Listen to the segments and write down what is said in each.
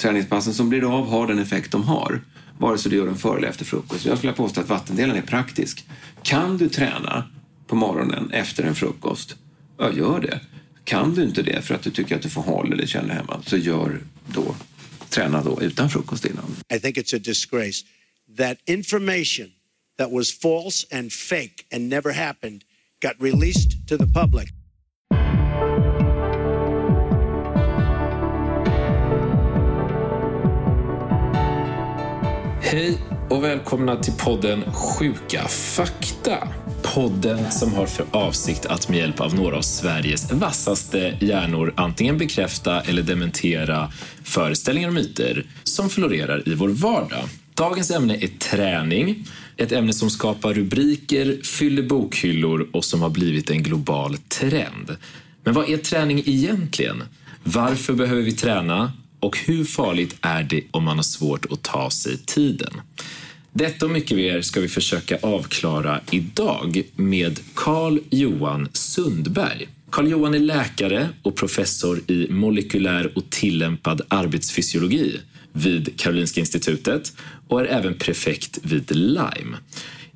träningspassen som blir av har den effekt de har. Vare sig du gör den före eller efter frukost. Jag skulle påstå att vattendelen är praktisk. Kan du träna på morgonen efter en frukost, ja gör det. Kan du inte det för att du tycker att du får håll eller känner hemma, så gör då, träna då utan frukost innan. I think it's a disgrace that information that was false and fake and never happened got released to the public. Hej och välkomna till podden Sjuka fakta. Podden som har för avsikt att med hjälp av några av Sveriges vassaste hjärnor antingen bekräfta eller dementera föreställningar och myter som florerar i vår vardag. Dagens ämne är träning. Ett ämne som skapar rubriker, fyller bokhyllor och som har blivit en global trend. Men vad är träning egentligen? Varför behöver vi träna? Och hur farligt är det om man har svårt att ta sig tiden? Detta och mycket mer ska vi försöka avklara idag med Carl Johan Sundberg. Carl Johan är läkare och professor i molekylär och tillämpad arbetsfysiologi vid Karolinska institutet och är även prefekt vid Lime.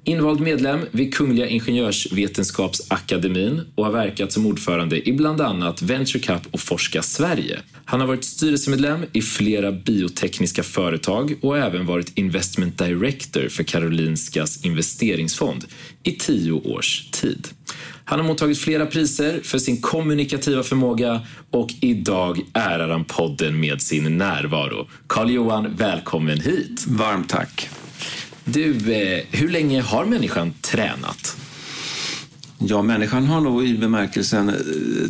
Invald medlem vid Kungliga Ingenjörsvetenskapsakademin och har verkat som ordförande i bland annat Venture Cup och Forska Sverige. Han har varit styrelsemedlem i flera biotekniska företag och även varit investment director för Karolinskas investeringsfond i tio års tid. Han har mottagit flera priser för sin kommunikativa förmåga och idag ärar han podden med sin närvaro. Carl-Johan, välkommen hit! Varmt tack! Du, eh, hur länge har människan tränat? Ja, människan har nog i bemärkelsen eh,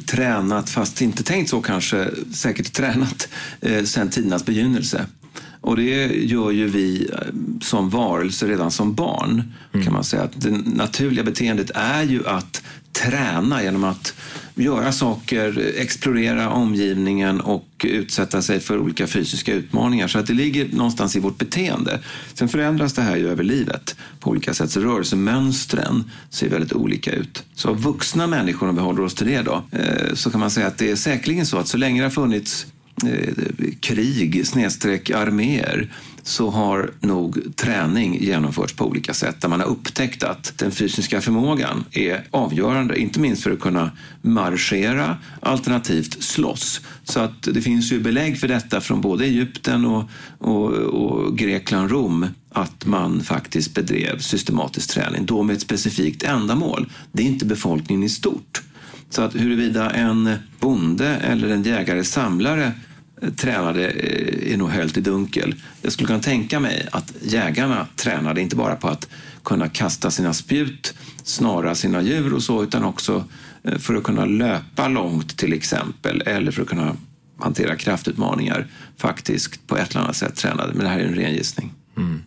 tränat, fast inte tänkt så kanske, säkert tränat eh, sedan tidernas begynnelse. Och det gör ju vi eh, som varelser redan som barn. Mm. kan man säga. Det naturliga beteendet är ju att träna genom att göra saker, explorera omgivningen och utsätta sig för olika fysiska utmaningar. Så att det ligger någonstans i vårt beteende. Sen förändras det här ju över livet på olika sätt. Så rörelsemönstren ser väldigt olika ut. Så vuxna människor, om vi håller oss till det då, eh, så kan man säga att det är säkerligen så att så länge det har funnits eh, krig snedstreck arméer så har nog träning genomförts på olika sätt där man har upptäckt att den fysiska förmågan är avgörande, inte minst för att kunna marschera alternativt slåss. Så att det finns ju belägg för detta från både Egypten och, och, och Grekland, Rom att man faktiskt bedrev systematisk träning, då med ett specifikt ändamål. Det är inte befolkningen i stort. Så att huruvida en bonde eller en jägare-samlare tränade eh, är nog höljt i dunkel. Jag skulle kunna tänka mig att jägarna tränade inte bara på att kunna kasta sina spjut, snara sina djur och så, utan också eh, för att kunna löpa långt till exempel, eller för att kunna hantera kraftutmaningar faktiskt på ett eller annat sätt tränade. Men det här är en ren gissning. Mm.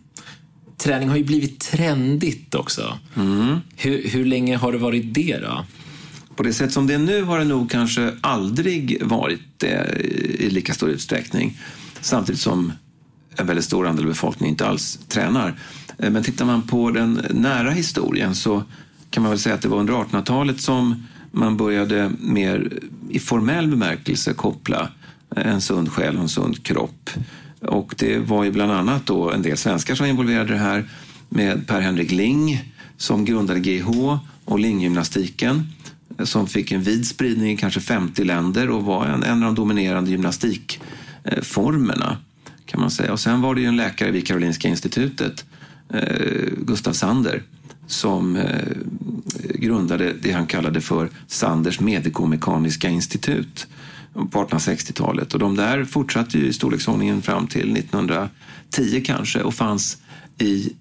Träning har ju blivit trendigt också. Mm. Hur, hur länge har det varit det då? På det sätt som det är nu har det nog kanske aldrig varit det i lika stor utsträckning. Samtidigt som en väldigt stor andel av befolkningen inte alls tränar. Eh, men tittar man på den nära historien så kan man väl säga att det var under 1800-talet som man började mer i formell bemärkelse koppla eh, en sund själ och en sund kropp. Och det var ju bland annat då en del svenskar som involverade det här med Per-Henrik Ling som grundade GH och Linggymnastiken som fick en vid spridning i kanske 50 länder och var en, en av de dominerande gymnastikformerna kan man säga. Och sen var det ju en läkare vid Karolinska institutet, eh, Gustav Sander, som eh, grundade det han kallade för Sanders medikomekaniska institut på 1860-talet. Och de där fortsatte ju i storleksordningen fram till 1910 kanske och fanns i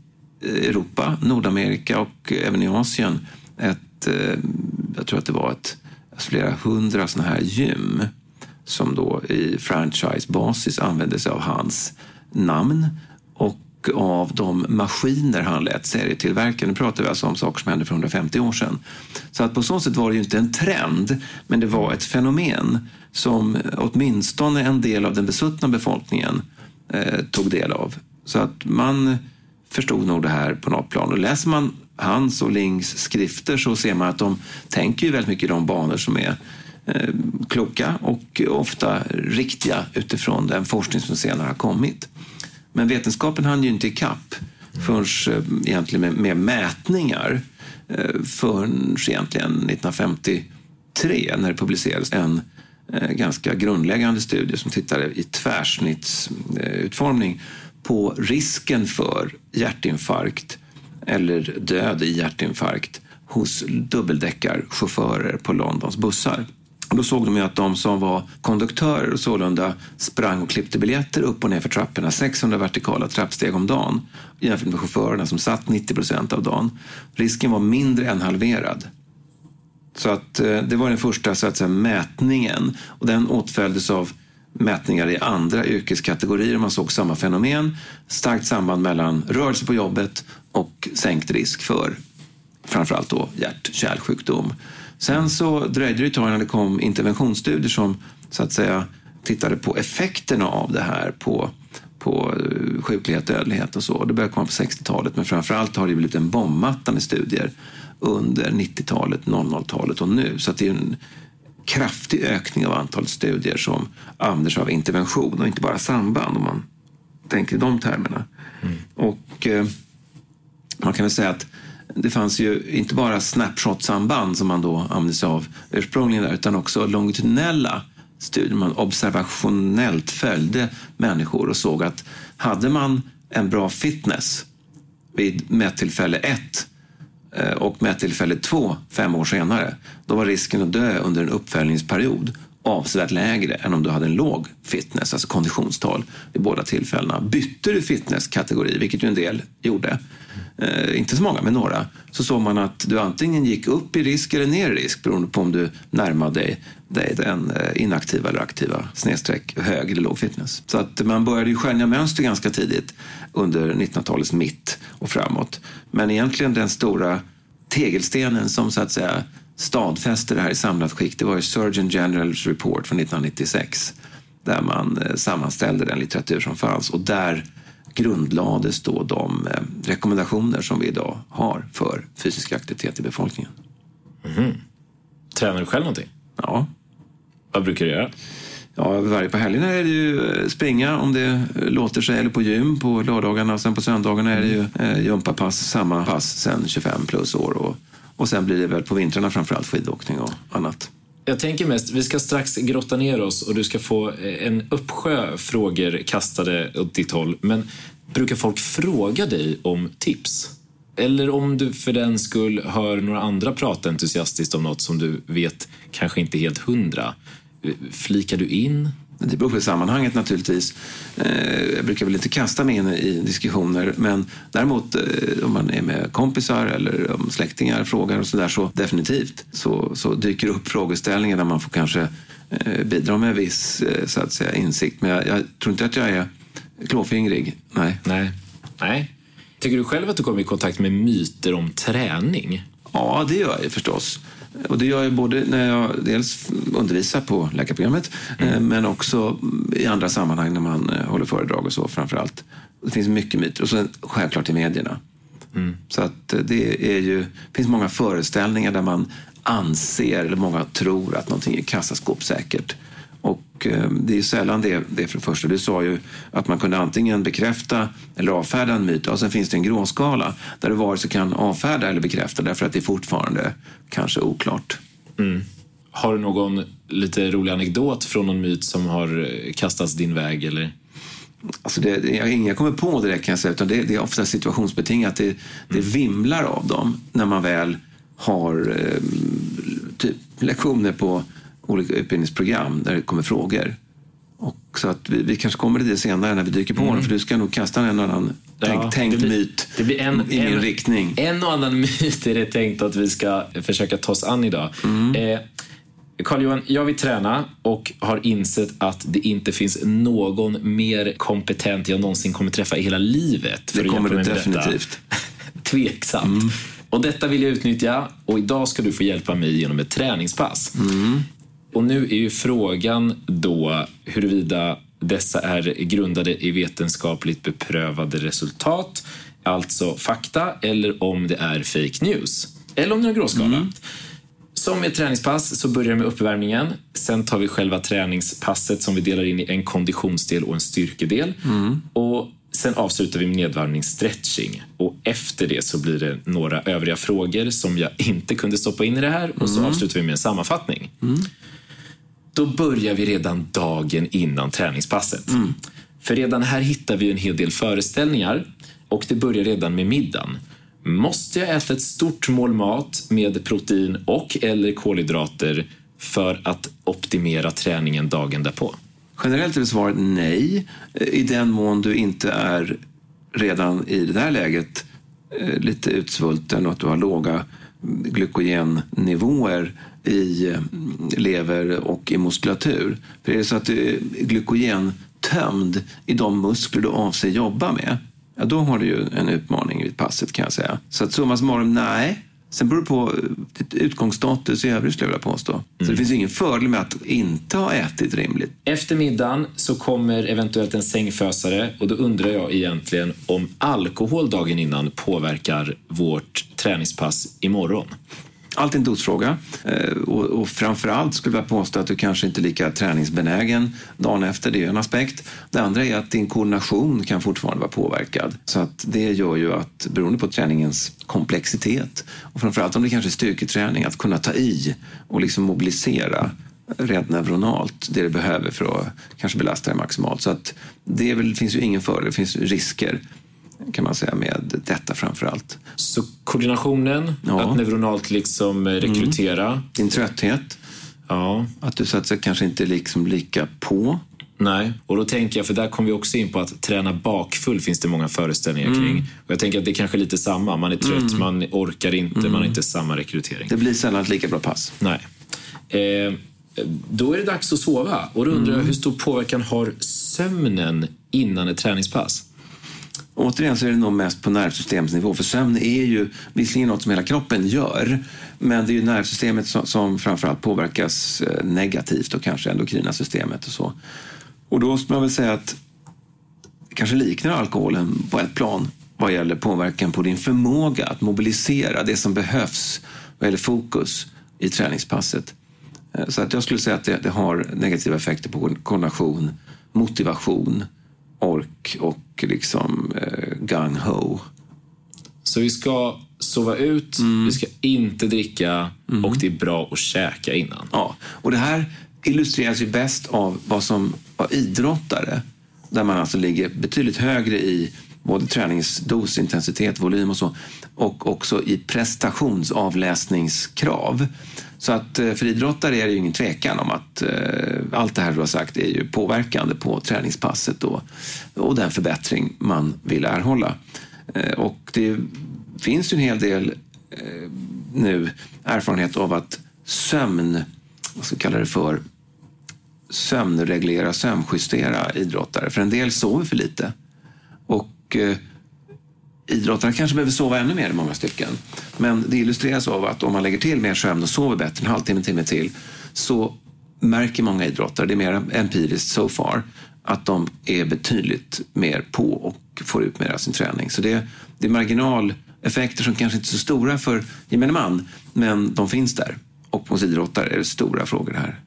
eh, Europa, Nordamerika och även i Asien ett jag tror att det var ett, alltså flera hundra sådana här gym som då i franchisebasis använde sig av hans namn och av de maskiner han lät serietillverka. Nu pratar vi alltså om saker som hände för 150 år sedan. Så att på så sätt var det ju inte en trend, men det var ett fenomen som åtminstone en del av den besuttna befolkningen eh, tog del av. Så att man förstod nog det här på något plan. Och läser man hans och Lings skrifter så ser man att de tänker ju väldigt mycket i de banor som är eh, kloka och ofta riktiga utifrån den forskning som senare har kommit. Men vetenskapen hann ju inte ikapp förrän eh, egentligen med, med mätningar eh, förrän egentligen 1953 när det publicerades en eh, ganska grundläggande studie som tittade i tvärsnittsutformning på risken för hjärtinfarkt eller död i hjärtinfarkt hos dubbeldäckarchaufförer på Londons bussar. Och då såg de ju att de som var konduktörer och sålunda sprang och klippte biljetter upp och ner för trapporna, 600 vertikala trappsteg om dagen, jämfört med chaufförerna som satt 90 procent av dagen. Risken var mindre än halverad. Så att eh, det var den första så att säga, mätningen och den åtföljdes av mätningar i andra yrkeskategorier. Man såg samma fenomen, starkt samband mellan rörelse på jobbet och sänkt risk för framförallt då hjärt-kärlsjukdom. Sen så dröjde det ett tag innan det kom interventionsstudier som så att säga tittade på effekterna av det här på, på eh, sjuklighet, dödlighet och så. Det började komma på 60-talet men framförallt har det blivit en bombmatta med studier under 90-talet, 00-talet och nu. Så det är en kraftig ökning av antalet studier som använder sig av intervention och inte bara samband om man tänker i de termerna. Mm. Och eh, man kan väl säga att det fanns ju inte bara snapshot-samband som man då använde sig av ursprungligen där, utan också longitudinella studier. Man observationellt följde människor och såg att hade man en bra fitness vid mättillfälle 1 eh, och mättillfälle 2 fem år senare, då var risken att dö under en uppföljningsperiod avsevärt lägre än om du hade en låg fitness, alltså konditionstal, vid båda tillfällena. Bytte du fitnesskategori, vilket ju en del gjorde, eh, inte så många, men några, så såg man att du antingen gick upp i risk eller ner i risk beroende på om du närmade dig, dig den eh, inaktiva eller aktiva snedstreck hög eller låg fitness. Så att man började ju skönja mönster ganska tidigt under 1900-talets mitt och framåt. Men egentligen den stora tegelstenen som så att säga stadfäste det här i samlat skick, det var ju Surgeon Generals Report från 1996 där man eh, sammanställde den litteratur som fanns och där grundlades då de eh, rekommendationer som vi idag har för fysisk aktivitet i befolkningen. Mm. Tränar du själv någonting? Ja. Vad brukar du göra? Ja, varje på helgerna är det ju eh, springa om det låter sig, eller på gym på lördagarna. Och sen på söndagarna är det ju eh, gympapass, samma pass sen 25 plus år. Och, och sen blir det väl på vintrarna framförallt skidåkning och annat. Jag tänker mest, vi ska strax grotta ner oss och du ska få eh, en uppsjö frågor kastade åt ditt håll. Men brukar folk fråga dig om tips? Eller om du för den skull hör några andra prata entusiastiskt om något som du vet kanske inte är helt hundra. Eh, flikar du in? Det beror på sammanhanget naturligtvis. Eh, jag brukar väl inte kasta mig in i diskussioner men däremot eh, om man är med kompisar eller om släktingar frågar och sådär så definitivt så, så dyker det upp frågeställningar där man får kanske eh, bidra med viss så att säga, insikt. Men jag, jag tror inte att jag är klåfingrig. Nej. Nej. Nej. Tycker du själv att du kommer i kontakt med myter om träning? Ja, det gör jag förstås. Och det gör jag både när jag dels undervisar på läkarprogrammet mm. men också i andra sammanhang när man eh, håller föredrag och så framför Det finns mycket myter och så självklart i medierna. Mm. Så att eh, det är ju, finns många föreställningar där man anser, eller många tror att någonting är kassaskåpssäkert. Och eh, det är sällan det, det för det första. Du sa ju att man kunde antingen bekräfta eller avfärda en myt och sen finns det en gråskala där du vare sig kan avfärda eller bekräfta därför att det är fortfarande kanske oklart. Mm. Har du någon lite rolig anekdot från någon myt som har eh, kastats din väg? Eller? Alltså det, det, jag, inga kommer på direkt kan jag säga, utan det, det är ofta situationsbetingat. Det, det mm. vimlar av dem när man väl har eh, typ lektioner på olika utbildningsprogram där det kommer frågor. Och så att vi, vi kanske kommer till det senare när vi dyker på mm. den, för du ska nog kasta en annan ja, tänkt, tänkt det blir, myt det blir en, i en, riktning. En och annan myt är det tänkt att vi ska försöka ta oss an idag. Mm. Eh, Carl-Johan, jag vill träna och har insett att det inte finns någon mer kompetent jag någonsin kommer träffa i hela livet. För det kommer du definitivt. Tveksamt. Mm. Och detta vill jag utnyttja och idag ska du få hjälpa mig genom ett träningspass. Mm. Och nu är ju frågan då huruvida dessa är grundade i vetenskapligt beprövade resultat, alltså fakta, eller om det är fake news. Eller om det är en gråskala. Mm. Som med träningspass så börjar det med uppvärmningen. Sen tar vi själva träningspasset som vi delar in i en konditionsdel och en styrkedel. Och Sen avslutar vi med nedvarvning stretching. Och efter det så blir det några övriga frågor som jag inte kunde stoppa in i det här. Och så avslutar vi med en sammanfattning. Då börjar vi redan dagen innan träningspasset. För redan här hittar vi en hel del föreställningar. Och det börjar redan med middagen. Måste jag äta ett stort mål mat med protein och eller kolhydrater för att optimera träningen dagen därpå? Generellt är svaret nej, i den mån du inte är redan i det här läget eh, lite utsvulten och att du har låga glykogennivåer i eh, lever och i muskulatur. För är det så att du är glykogentömd i de muskler du avser jobba med, ja, då har du ju en utmaning vid passet kan jag säga. Så att summa summarum, nej. Sen beror det på ditt utgångsstatus i övrigt skulle jag vilja påstå. Så det finns ingen fördel med att inte ha ätit rimligt. Efter middagen så kommer eventuellt en sängfösare och då undrar jag egentligen om alkohol dagen innan påverkar vårt träningspass imorgon. Allt är en dosfråga. Eh, och, och framförallt skulle jag vilja påstå att du kanske inte är lika träningsbenägen dagen efter. Det är en aspekt. Det andra är att din koordination kan fortfarande vara påverkad. Så att det gör ju att beroende på träningens komplexitet och framförallt om det kanske är styrketräning, att kunna ta i och liksom mobilisera rent neuronalt det du behöver för att kanske belasta dig maximalt. Så att det väl, finns ju ingen fördel, det finns risker kan man säga med detta framför allt. Så koordinationen, Ja. att neuronalt liksom eh, rekrytera. Din trötthet, Ja, att du så att säga kanske inte är liksom lika på. nej. Och då tänker jag, för där kommer vi också in på att träna bakfull finns det många föreställningar kring. Och jag tänker att det är kanske är lite samma. Man är trött, man orkar inte, man har inte samma rekrytering. Det blir sällan ett lika bra pass. Nej. Eh, då är det dags att sova. Och då undrar jag, hur stor påverkan har sömnen innan ett träningspass? Återigen så är det nog mest på nervsystemsnivå. För sömn är ju visserligen något som hela kroppen gör men det är ju nervsystemet som, som framförallt påverkas eh, negativt och kanske endokrina systemet och så. Och då skulle man väl säga att det kanske liknar alkoholen på ett plan vad gäller påverkan på din förmåga att mobilisera det som behövs vad gäller fokus i träningspasset. Eh, så att jag skulle säga att det, det har negativa effekter på koordination, motivation, ork och liksom eh, gung-ho. Så vi ska sova ut, vi ska inte dricka och det är bra att käka innan. Ja, och det här illustreras ju bäst av vad som var idrottare där man alltså ligger betydligt högre i både träningsdos, intensitet, volym och så och också i prestationsavläsningskrav. Så att eh, för idrottare är det ju ingen tvekan om att eh, allt det här du har sagt är ju påverkande på träningspasset och, och den förbättring man vill erhålla. Eh, och det finns ju en hel del eh, nu erfarenhet av att sömn, vad ska jag kalla det för, sömnreglera, sömnjustera idrottare. För en del sover för lite. Och och eh, idrottarna kanske behöver sova ännu mer i många stycken. Men det illustreras av att om man lägger till mer sömn och sover bättre, en halvtimme, en timme till, så märker många idrottare, det är mer empiriskt so far, att de är betydligt mer på och får ut mer av sin träning. Så det, det är marginaleffekter som kanske inte är så stora för gemene man, men de finns där. Och hos idrottare är det stora frågor här.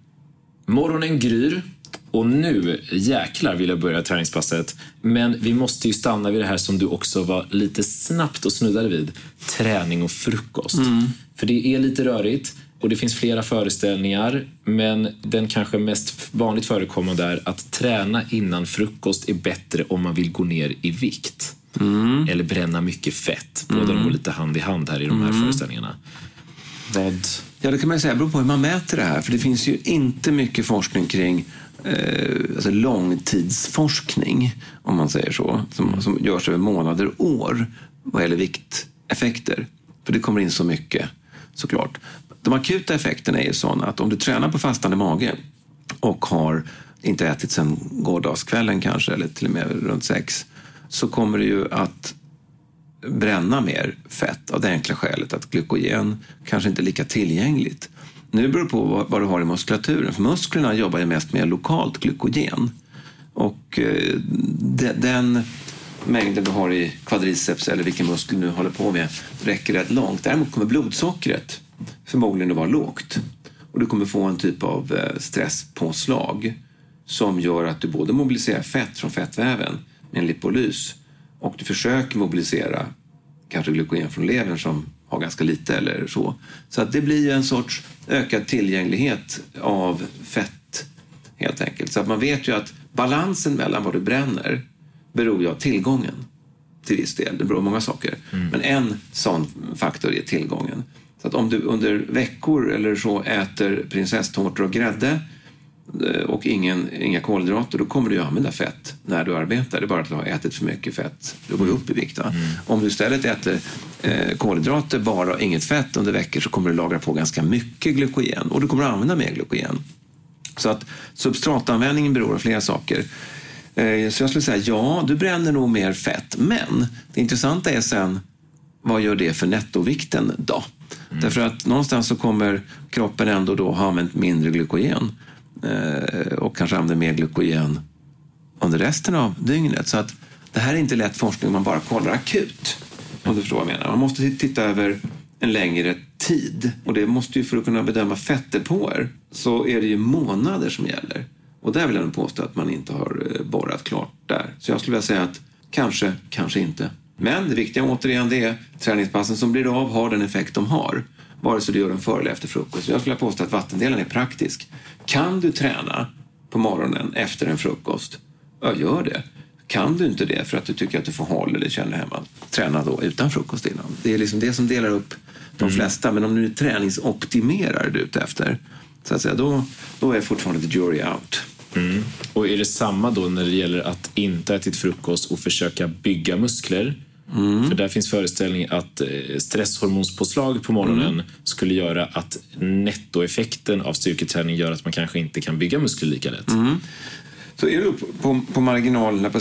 Morgonen gryr och nu jäklar vill jag börja träningspasset. Men vi måste ju stanna vid det här som du också var lite snabbt och snuddade vid. Träning och frukost. För det är lite rörigt och det finns flera föreställningar. Men den kanske mest vanligt förekommande är att träna innan frukost är bättre om man vill gå ner i vikt. Eller bränna mycket fett. Båda de går lite hand i hand här i de här föreställningarna. Vad... Ja, det kan man säga. Det beror på hur man mäter det här. För det finns ju inte mycket forskning kring eh, alltså långtidsforskning, om man säger så, som, som görs över månader och år vad gäller vikteffekter. För det kommer in så mycket, såklart. De akuta effekterna är ju sådana att om du tränar på fastande mage och har inte ätit sen gårdagskvällen kanske, eller till och med runt sex, så kommer det ju att bränna mer fett av det enkla skälet att glykogen kanske inte är lika tillgängligt. Nu beror det på vad, vad du har i muskulaturen. För musklerna jobbar ju mest med lokalt glykogen. Och eh, de, den mängden du har i quadriceps eller vilken muskel du nu håller på med räcker rätt långt. Däremot kommer blodsockret förmodligen att vara lågt. Och du kommer få en typ av eh, stresspåslag som gör att du både mobiliserar fett från fettväven med en lipolys och du försöker mobilisera kanske glykogen från levern som har ganska lite eller så. Så att det blir en sorts ökad tillgänglighet av fett helt enkelt. Så att man vet ju att balansen mellan vad du bränner beror ju av tillgången till viss del. Det beror på många saker. Mm. Men en sån faktor är tillgången. Så att om du under veckor eller så äter prinsesstårtor och grädde och ingen, inga kolhydrater, då kommer du att använda fett när du arbetar. Det är bara att du har ätit för mycket fett. Du går upp i vikt. Mm. Om du istället äter eh, kolhydrater bara och inget fett under veckor så kommer du lagra på ganska mycket glykogen och du kommer att använda mer glykogen. Så att substratanvändningen beror på flera saker. Eh, så jag skulle säga ja, du bränner nog mer fett. Men det intressanta är sen vad gör det för nettovikten då? Mm. Därför att någonstans så kommer kroppen ändå då ha använt mindre glykogen eh, Eh, och kanske använder mer glykogen under resten av dygnet. Så att det här är inte lätt forskning om man bara kollar akut. Om du förstår vad jag menar. Man måste titta över en längre tid. Och det måste ju för att kunna bedöma fettdepåer så är det ju månader som gäller. Och där vill jag nog påstå att man inte har eh, borrat klart där. Så jag skulle vilja säga att kanske, kanske inte. Men det viktiga återigen det är träningspassen som blir av har den effekt de har. Vare sig du gör dem före eller efter frukost. Jag skulle påstå att vattendelen är praktisk. Kan du träna på morgonen efter en frukost, ja gör det. Kan du inte det för att du tycker att du får håll eller känner hemma, träna då utan frukost innan. Det är liksom det som delar upp de mm. flesta. Men om du träningsoptimerar du ute efter, så att säga, då, då är fortfarande the jury out. Mm. Och är det samma då när det gäller att inte äta frukost och försöka bygga muskler? Mm. För där finns föreställningen att eh, stresshormonspåslag på morgonen mm. skulle göra att nettoeffekten av styrketräning gör att man kanske inte kan bygga muskler lika lätt. Mm. Så är du på, på marginalen,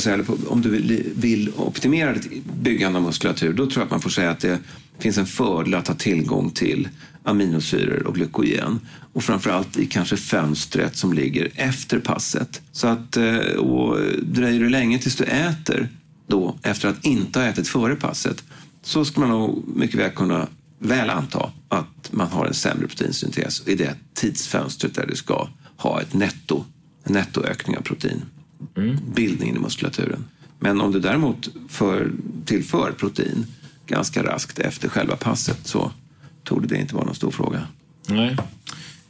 om du vill, vill optimera ditt byggande av muskulatur, då tror jag att man får säga att det finns en fördel att ha tillgång till aminosyror och glykogen. Och framförallt i kanske fönstret som ligger efter passet. Så att, eh, och dröjer det länge tills du äter då, efter att inte ha ätit före passet, så ska man nog mycket väl kunna väl anta att man har en sämre proteinsyntes i det tidsfönstret där du ska ha ett netto, en nettoökning av proteinbildningen mm. i muskulaturen. Men om du däremot för, tillför protein ganska raskt efter själva passet så tog det inte vara någon stor fråga. Nej.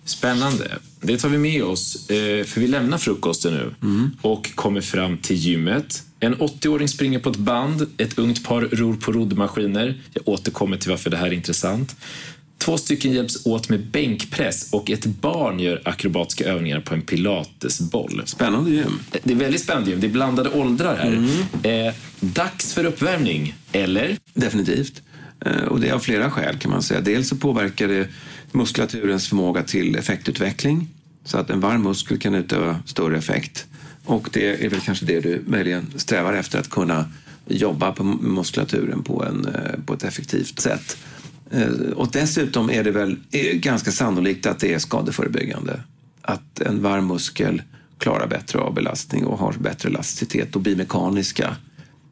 Spännande. Det tar vi med oss, eh, för vi lämnar frukosten nu mm. och kommer fram till gymmet. En 80-åring springer på ett band, ett ungt par ror på roddmaskiner. Jag återkommer till varför det här är intressant. Två stycken hjälps åt med bänkpress och ett barn gör akrobatiska övningar på en pilatesboll. Spännande gym. Det är väldigt spännande gym. Det är blandade åldrar här. Mm. Eh, dags för uppvärmning, eller? Definitivt. Eh, och det är av flera skäl kan man säga. Dels så påverkar det muskulaturens förmåga till effektutveckling så att en varm muskel kan utöva större effekt. Och det är väl kanske det du möjligen strävar efter, att kunna jobba på muskulaturen på, en, eh, på ett effektivt sätt. Eh, och dessutom är det väl ganska sannolikt att det är skadeförebyggande. Att en varm muskel klarar bättre avbelastning och har bättre elasticitet och biomekaniska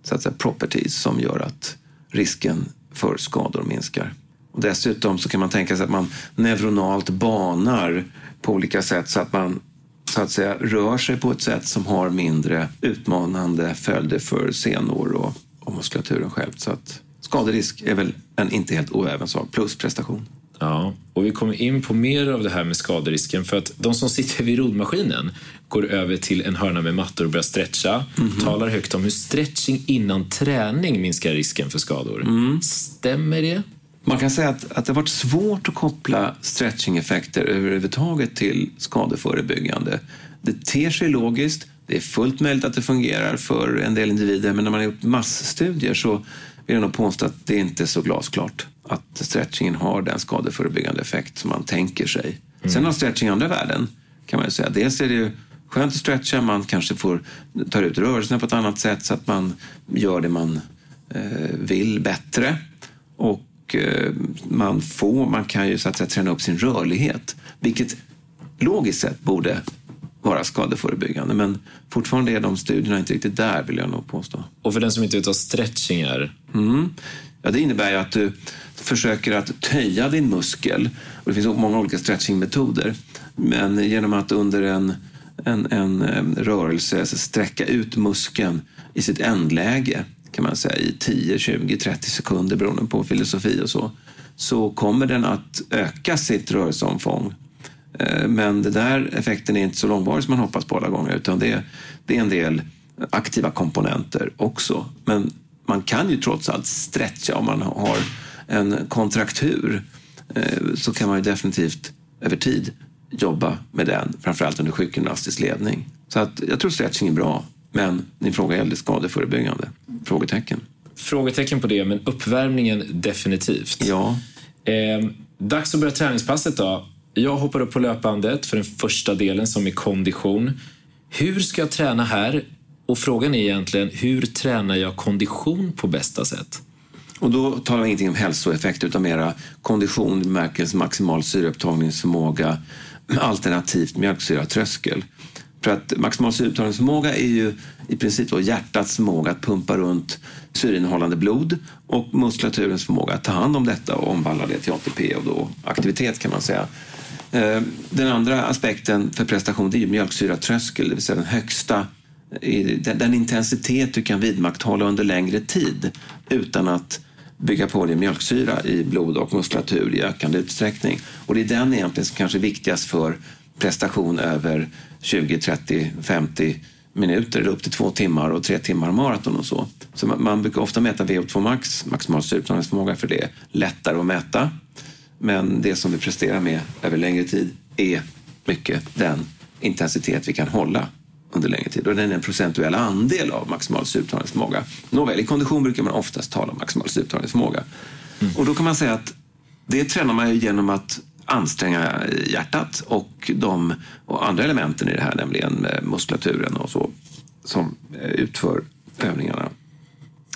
så att säga, properties som gör att risken för skador minskar. Och dessutom så kan man tänka sig att man neuronalt banar på olika sätt så att man så att säga rör sig på ett sätt som har mindre utmanande följder för senor och, och muskulaturen själv. Så att skaderisk är väl en inte helt oäven sak, plus prestation. Ja, och vi kommer in på mer av det här med skaderisken för att de som sitter vid roddmaskinen går över till en hörna med mattor och börjar stretcha. Mm -hmm. Talar högt om hur stretching innan träning minskar risken för skador. Mm. Stämmer det? Man kan säga att, att det har varit svårt att koppla stretching-effekter överhuvudtaget till skadeförebyggande. Det ter sig logiskt, det är fullt möjligt att det fungerar för en del individer men när man har gjort massstudier så vill jag nog påstå att det inte är så glasklart att stretchingen har den skadeförebyggande effekt som man tänker sig. Mm. Sen har stretching andra värden kan man ju säga. Dels är det ju skönt att stretcha, man kanske får ta ut rörelserna på ett annat sätt så att man gör det man eh, vill bättre. Och Eh, man, får, man kan ju så att säga träna upp sin rörlighet. Vilket logiskt sett borde vara skadeförebyggande. Men fortfarande är de studierna inte riktigt där, vill jag nog påstå. Och för den som inte vet vad stretching är? Mm. Ja, det innebär ju att du försöker att töja din muskel. Och det finns många olika stretchingmetoder. Men genom att under en, en, en rörelse sträcka ut muskeln i sitt ändläge kan man säga i 10, 20, 30 sekunder beroende på filosofi och så, så kommer den att öka sitt rörelseomfång. Eh, men den där effekten är inte så långvarig som man hoppas på alla gånger utan det, det är en del aktiva komponenter också. Men man kan ju trots allt stretcha om man har en kontraktur eh, så kan man ju definitivt över tid jobba med den, framförallt under sjukgymnastisk ledning. Så att jag tror stretching är bra, men din fråga gällde skadeförebyggande? Frågetecken. Frågetecken på det, men uppvärmningen definitivt. Ja. Eh, dags att börja träningspasset då. Jag hoppar upp på löpbandet för den första delen som är kondition. Hur ska jag träna här? Och frågan är egentligen, hur tränar jag kondition på bästa sätt? Och då talar vi ingenting om hälsoeffekt utan mera kondition, bemärkelse maximal syreupptagningsförmåga alternativt mjölksyratröskel. För att maximal syreupptagningsförmåga är ju i princip då hjärtats förmåga att pumpa runt syreinnehållande blod och muskulaturens förmåga att ta hand om detta och omvandla det till ATP och då aktivitet kan man säga. Eh, den andra aspekten för prestation det är mjölksyratröskel, det vill säga den högsta eh, den intensitet du kan vidmakthålla under längre tid utan att bygga på din mjölksyra i blod och muskulatur i ökande utsträckning. Och det är den egentligen som kanske är viktigast för prestation över 20, 30, 50 minuter eller upp till två timmar och tre timmar maraton och så. Så man, man brukar ofta mäta VO2 max, maximal syreupptagningsförmåga, för det är lättare att mäta. Men det som vi presterar med över längre tid är mycket den intensitet vi kan hålla under längre tid. Och den är en procentuell andel av maximal syreupptagningsförmåga. Nåväl, i kondition brukar man oftast tala om maximal syreupptagningsförmåga. Mm. Och då kan man säga att det tränar man ju genom att anstränga hjärtat och de och andra elementen i det här, nämligen eh, muskulaturen och så, som eh, utför övningarna.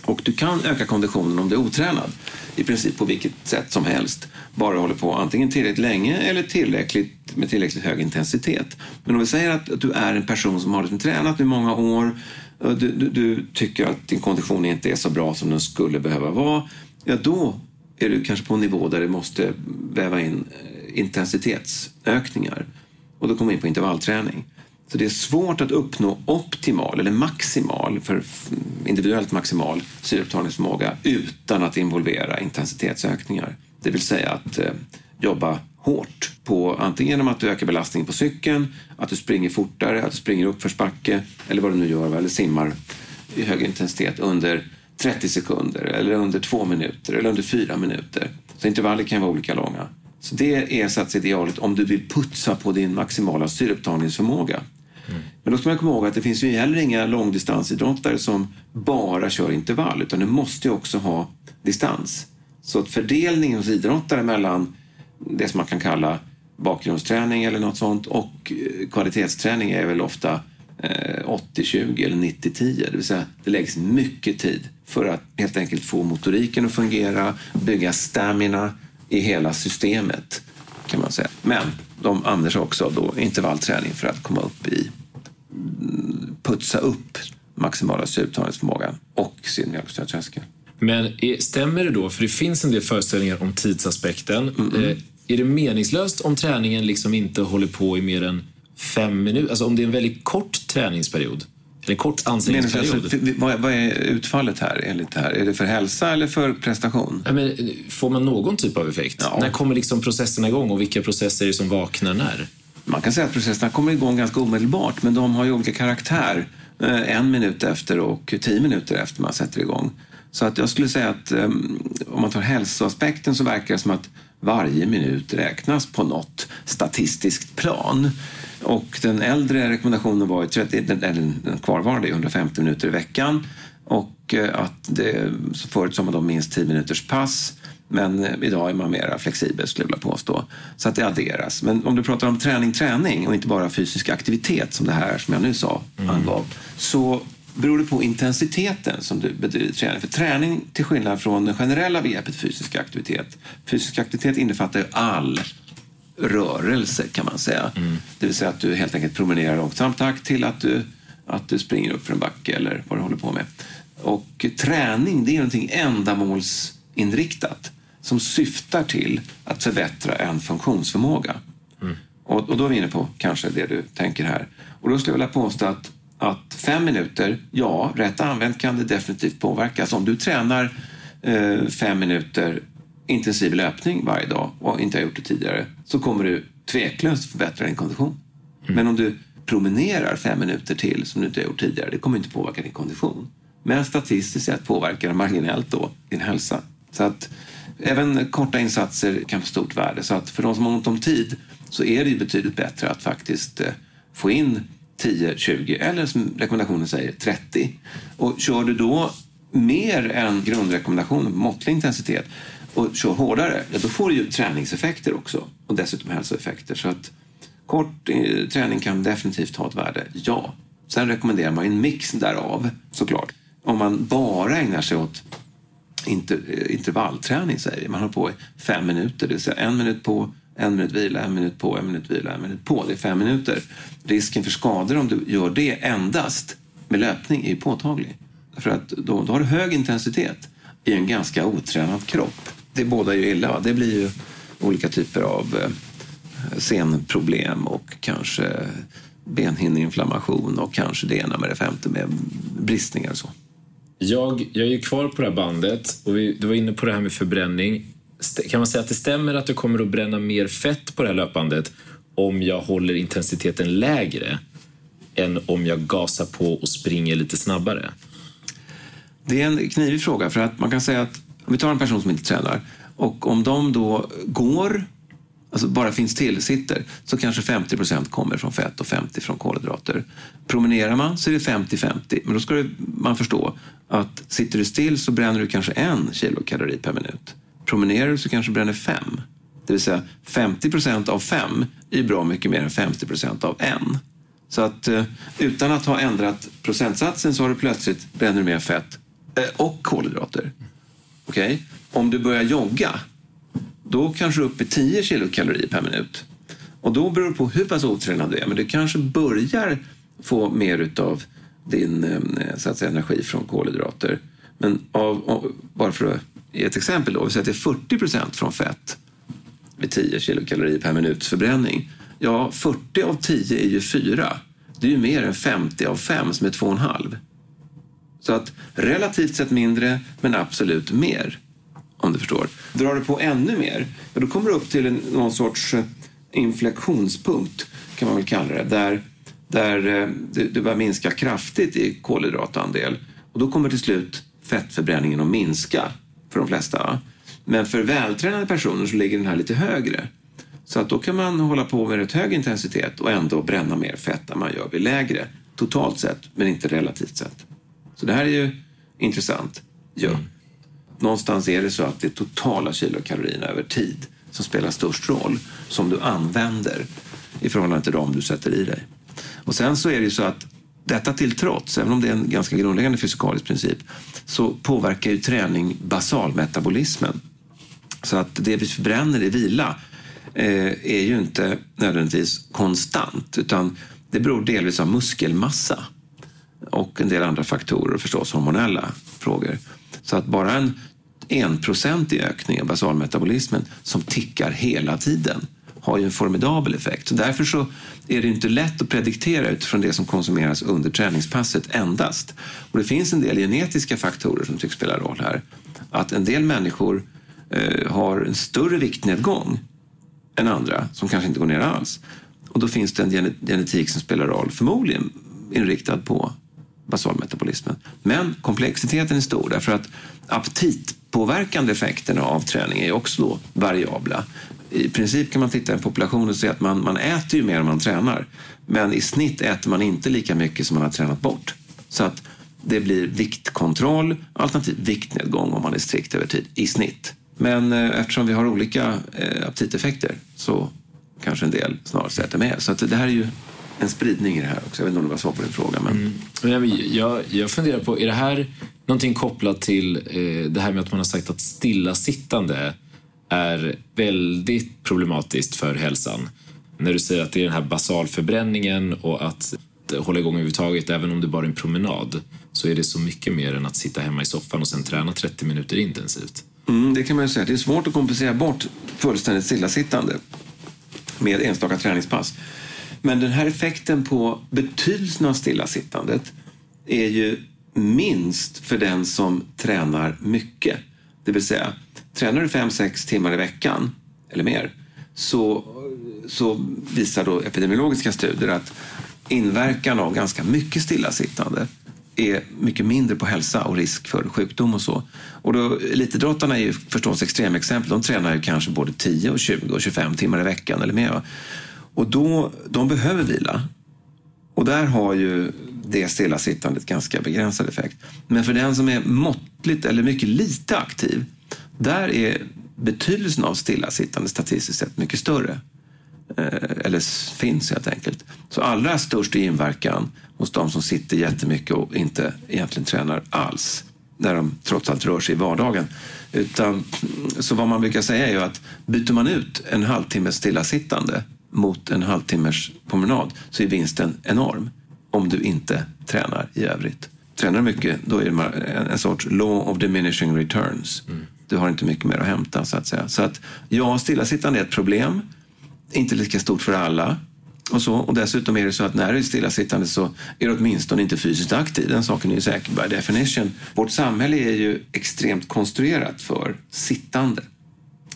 Och du kan öka konditionen om du är otränad, i princip på vilket sätt som helst. Bara håller på antingen tillräckligt länge eller tillräckligt, med tillräckligt hög intensitet. Men om vi säger att, du är en person som har liksom tränat i många år, eh, du, du, du tycker att din kondition inte är så bra som den skulle behöva vara, ja då är du kanske på en nivå där du måste väva in intensitetsökningar. Och då kommer vi in på intervallträning. Så det är svårt att uppnå optimal eller maximal, för individuellt maximal syreupptagningsförmåga utan att involvera intensitetsökningar. Det vill säga att eh, jobba hårt på antingen genom att du ökar belastningen på cykeln, att du springer fortare, att du springer uppförsbacke eller vad du nu gör, eller simmar i hög intensitet under 30 sekunder eller under 2 minuter eller under 4 minuter. Så intervaller kan vara olika långa. Så det är så att idealet om du vill putsa på din maximala syreupptagningsförmåga. Mm. Men då ska man komma ihåg att det finns ju heller inga långdistansidrottare som bara kör intervall utan du måste ju också ha distans. Så att fördelningen hos idrottare mellan det som man kan kalla bakgrundsträning eller något sånt och eh, kvalitetsträning är väl ofta 80-20 eh, eller 90-10. Det vill säga det läggs mycket tid för att helt enkelt få motoriken att fungera, bygga stamina i hela systemet kan man säga. Men de använder sig också då intervallträning för att komma upp i putsa upp maximala syreupptagningsförmågan och sin mjölksyratröskel. Men stämmer det då, för det finns en del föreställningar om tidsaspekten. Mm -mm. Är det meningslöst om träningen liksom inte håller på i mer än fem minuter? Alltså om det är en väldigt kort träningsperiod? Eller en kort ansträngningsperiod? Vad, vad är utfallet här enligt det här? Är det för hälsa eller för prestation? Ja, men, får man någon typ av effekt? Ja. När kommer liksom processerna igång och vilka processer är det som vaknar när? Man kan säga att processerna kommer igång ganska omedelbart men de har ju olika karaktär. Eh, en minut efter och tio minuter efter man sätter igång. Så att jag skulle säga att um, om man tar hälsoaspekten så verkar det som att varje minut räknas på något statistiskt plan. Och den äldre rekommendationen var 30, den, kvarvarande 150 minuter i veckan och eh, att det, förut sa man då minst 10 minuters pass men eh, idag är man mer flexibel skulle jag vilja påstå. Så att det adderas. Men om du pratar om träning, träning och inte bara fysisk aktivitet som det här som jag nu sa mm. angav så beror det på intensiteten som du bedriver träning. För träning, till skillnad från det generella begreppet fysisk aktivitet, fysisk aktivitet innefattar ju all rörelse kan man säga. Mm. Det vill säga att du helt enkelt promenerar i långsam takt till att du, att du springer upp för en backe eller vad du håller på med. Och träning det är någonting ändamålsinriktat som syftar till att förbättra en funktionsförmåga. Mm. Och, och, då är vi inne på kanske det du tänker här. Och då skulle jag vilja påstå att, att fem minuter, ja, rätt använt kan det definitivt påverkas. Om du tränar eh, fem minuter intensiv löpning varje dag och inte har gjort det tidigare så kommer du tveklöst förbättra din kondition. Mm. Men om du promenerar fem minuter till som du inte har gjort tidigare, det kommer inte påverka din kondition. Men statistiskt sett påverkar det marginellt då din hälsa. Så att även korta insatser kan få stort värde. Så att för de som har ont om tid så är det betydligt bättre att faktiskt eh, få in 10, 20 eller som rekommendationen säger 30. Och kör du då mer än grundrekommendationen, måttlig intensitet, och kör hårdare, ja, då får du ju träningseffekter också och dessutom hälsoeffekter. Så att kort eh, träning kan definitivt ha ett värde, ja. Sen rekommenderar man en mix därav såklart. Om man bara ägnar sig åt inter, eh, intervallträning, säger vi. Man håller på i fem minuter, det vill säga en minut på, en minut vila, en minut på, en minut vila, en minut på. Det är fem minuter. Risken för skador om du gör det endast med löpning är påtaglig. För att då, då har du hög intensitet i en ganska otränad kropp. Det båda ju illa. Det blir ju olika typer av eh, senproblem och kanske benhinneinflammation och kanske det ena med det femte med bristningar och så. Jag, jag är ju kvar på det här bandet och vi, du var inne på det här med förbränning. Kan man säga att det stämmer att du kommer att bränna mer fett på det här löpandet om jag håller intensiteten lägre än om jag gasar på och springer lite snabbare? Det är en knivig fråga för att man kan säga att om vi tar en person som inte tränar och om de då går, alltså bara finns till, sitter, så kanske 50 procent kommer från fett och 50 från kolhydrater. Promenerar man så är det 50-50, men då ska man förstå att sitter du still så bränner du kanske en kilokalori per minut. Promenerar du så kanske du bränner fem. Det vill säga 50 procent av fem är bra mycket mer än 50 procent av en. Så att eh, utan att ha ändrat procentsatsen så har du plötsligt bränner mer fett eh, och kolhydrater. Okej? Okay? Om du börjar jogga, då kanske du är uppe i 10 kilokalorier per minut. Och då beror det på hur pass otränad du är, men du kanske börjar få mer av din eh, så att säga, energi från kolhydrater. Men av, av, bara för att ett exempel då, vi säger att det är 40 procent från fett vid 10 kilokalorier per minuts förbränning. Ja, 40 av 10 är ju 4. Det är ju mer än 50 av 5 som är 2,5. Så att relativt sett mindre, men absolut mer. Om du förstår. Drar du på ännu mer, ja då kommer du upp till en, någon sorts eh, inflektionspunkt, kan man väl kalla det, där, där eh, du, du börjar minska kraftigt i kolhydratandel. Och då kommer till slut fettförbränningen att minska för de flesta. Men för vältränade personer så ligger den här lite högre. Så att då kan man hålla på med rätt hög intensitet och ändå bränna mer fett än man gör vid lägre. Totalt sett, men inte relativt sett. Så det här är ju intressant. Ja. Mm. Någonstans är det så att det är totala kilokalorierna över tid som spelar störst roll, som du använder i förhållande till dem du sätter i dig. Och sen så är det ju så att detta till trots, även om det är en ganska grundläggande fysikalisk princip, så påverkar ju träning basalmetabolismen. Så att det vi förbränner i vila eh, är ju inte nödvändigtvis konstant, utan det beror delvis av muskelmassa och en del andra faktorer och förstås hormonella frågor. Så att bara en enprocentig ökning av basalmetabolismen som tickar hela tiden har ju en formidabel effekt. Så därför så är det inte lätt att prediktera utifrån det som konsumeras under träningspasset endast. Och det finns en del genetiska faktorer som tycks spela roll här. Att en del människor eh, har en större viktnedgång än andra som kanske inte går ner alls. Och då finns det en genetik som spelar roll, förmodligen inriktad på basalmetabolismen. Men komplexiteten är stor därför att aptitpåverkande effekterna av träning är också då variabla. I princip kan man titta i en population och se att man, man äter ju mer än man tränar. Men i snitt äter man inte lika mycket som man har tränat bort. Så att det blir viktkontroll alternativt viktnedgång om man är strikt över tid i snitt. Men eh, eftersom vi har olika eh, aptiteffekter så kanske en del snarare äter mer. Så att det här är ju en spridning i det här också. Jag vet inte om det var svar på din fråga. Men... Mm. Jag, jag funderar på, är det här någonting kopplat till eh, det här med att man har sagt att stillasittande är väldigt problematiskt för hälsan. När du säger att det är den här basalförbränningen och att hålla igång överhuvudtaget, även om det bara är en promenad, så är det så mycket mer än att sitta hemma i soffan och sen träna 30 minuter intensivt. Mm, det kan man ju säga. Det är svårt att kompensera bort fullständigt stillasittande med enstaka träningspass. Men den här effekten på betydelsen av stillasittandet är ju minst för den som tränar mycket. Det vill säga, tränar du 5-6 timmar i veckan eller mer så, så visar då epidemiologiska studier att inverkan av ganska mycket stillasittande är mycket mindre på hälsa och risk för sjukdom och så. Och då, elitidrottarna är ju förstås extremexempel. De tränar ju kanske både 10, och 20 och 25 timmar i veckan eller mer. Och då, de behöver vila. Och där har ju det stillasittandet ganska begränsad effekt. Men för den som är måttligt eller mycket lite aktiv, där är betydelsen av stillasittande statistiskt sett mycket större. Eh, eller finns helt enkelt. Så allra störst är inverkan hos de som sitter jättemycket och inte egentligen tränar alls när de trots allt rör sig i vardagen. Utan, så vad man brukar säga är ju att byter man ut en halvtimmes stillasittande mot en halvtimmes promenad så är vinsten enorm om du inte tränar i övrigt. Tränar du mycket, då är det en sorts law of diminishing returns. Mm. Du har inte mycket mer att hämta, så att säga. Så att, ja, stillasittande är ett problem. Inte lika stort för alla. Och, så. och dessutom är det så att när du är stillasittande så är du åtminstone inte fysiskt aktiv. Den saken är ju säker by definition. Vårt samhälle är ju extremt konstruerat för sittande.